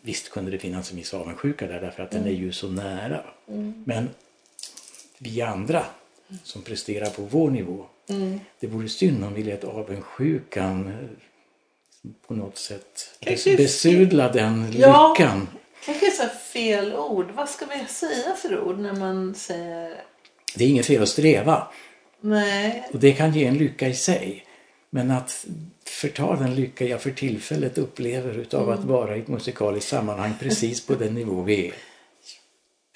Visst kunde det finnas en viss avundsjuka där därför att den är ju så nära. Men vi andra som presterar på vår nivå. Det vore synd om vi lät avundsjukan eh, på något sätt Kanske besudla den Ja. lyckan. Kanske är så fel ord. Vad ska vi säga för ord när man säger Det är inget fel att sträva nej? och det kan ge en lycka i sig. Men att förta den lycka jag för tillfället upplever utav att vara i ett musikaliskt sammanhang precis på den nivå vi är.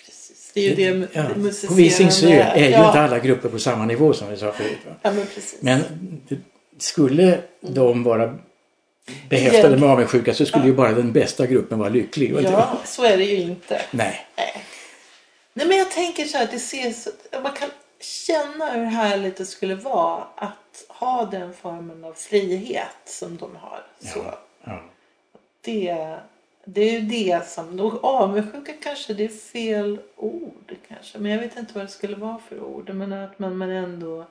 Precis. Det är ju det, det Ja. På. Visingsö är ju ja. inte alla grupper på samma nivå som vi sa förut. Va? Ja, men precis. Men det, skulle de vara behäftade med avundsjuka så skulle ju bara den bästa gruppen vara lycklig. och det- Ja, så är det ju inte. Nej. Nej, men jag tänker så här, det ser så, man kan känna hur härligt det skulle vara att ha den formen av frihet som de har. Så Ja. det, det är ju det som, och avundsjuka kanske det är fel ord kanske, men jag vet inte vad det skulle vara för ord. Men att man, man ändå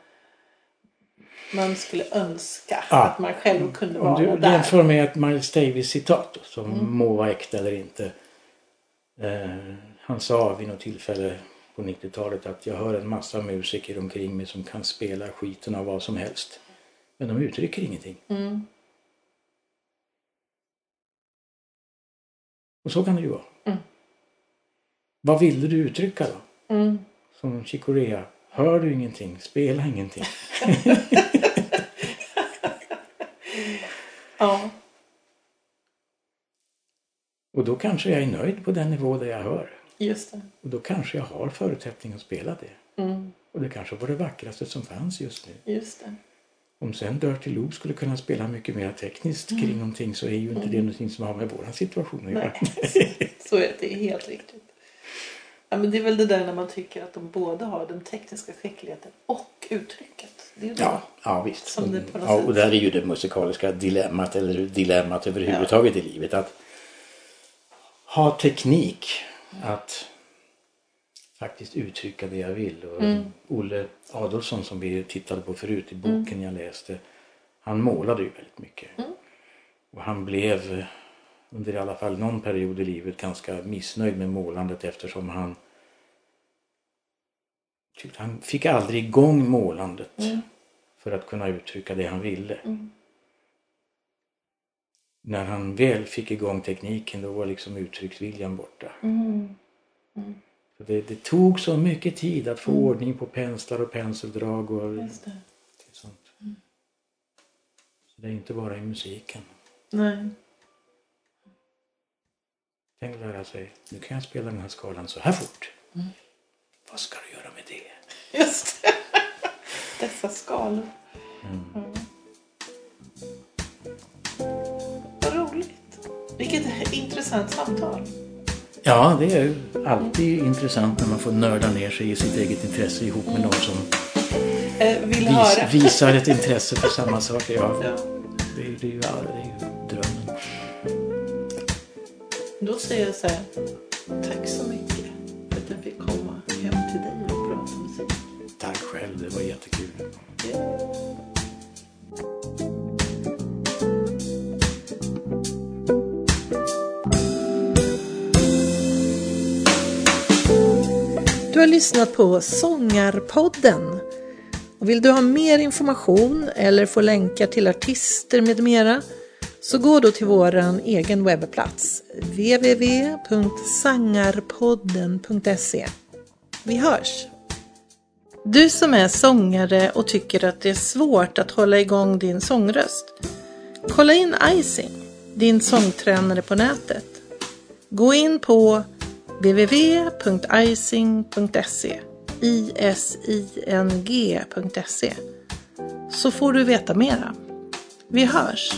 man skulle önska Ja. att man själv kunde Om vara du där. jämför med ett Miles Davis citat då, som må vara äkta eller inte. Eh, han sa vid något tillfälle på 90-talet att jag hör en massa musiker omkring mig som kan spela skiten av vad som helst. Men de uttrycker ingenting. Mm. Och så kan det ju vara. Mm. Vad ville du uttrycka då? Mm. Som Chicorea. Hör du ingenting? Spela ingenting. Ja. Och då kanske jag är nöjd på den nivå där jag hör. Just det. Och då kanske jag har förutsättning att spela det. Mm. Och det kanske var det vackraste som fanns just nu. Just det. Om sen Dirty Lou skulle kunna spela mycket mer tekniskt kring någonting så är ju inte det någonting som har med våran situation att göra. Nej, så är det. Helt riktigt. Ja, men det är väl det där när man tycker att de båda har den tekniska skickligheten och uttrycket. Det är det. Ja, ja visst. Som det på något ja, och där är ju det musikaliska dilemmat eller dilemmat överhuvudtaget i livet. Att ha teknik att faktiskt uttrycka det jag vill. Och Mm. Olle Adolfsson som vi tittade på förut i boken jag läste. Han målade ju väldigt mycket. Mm. Och han blev under i alla fall någon period i livet ganska missnöjd med målandet eftersom han tyckte han fick aldrig igång målandet Mm. för att kunna uttrycka det han ville. Mm. När han väl fick igång tekniken då var liksom uttrycksviljan borta. Mm. Så det, det tog så mycket tid att få ordning på penslar och penseldrag och sånt. Så det är inte bara i musiken. Nej. Tänk att lära sig, nu kan jag spela den här skalan så här fort. Vad ska du göra med det? Just det. Dessa skalor. Mm. Mm. Vad roligt. Vilket intressant samtal. Ja, det är ju alltid intressant när man får nörda ner sig i sitt eget intresse ihop med någon som Eh, vis, visar ett intresse för samma saker. Ja, det, det, är ju, det är ju. Då säger jag så här. Tack så mycket för att jag fick komma hem till dig och prata musik. Tack själv, det var jättekul. Du har lyssnat på Sångarpodden. Och vill du ha mer information eller få länkar till artister med mera så gå då till vår egen webbplats www.sangarpodden.se. Vi hörs! Du som är sångare och tycker att det är svårt att hålla igång din sångröst. Kolla in Icing, din sångtränare på nätet. Gå in på www.icing.se ising.se så får du veta mera. Vi hörs!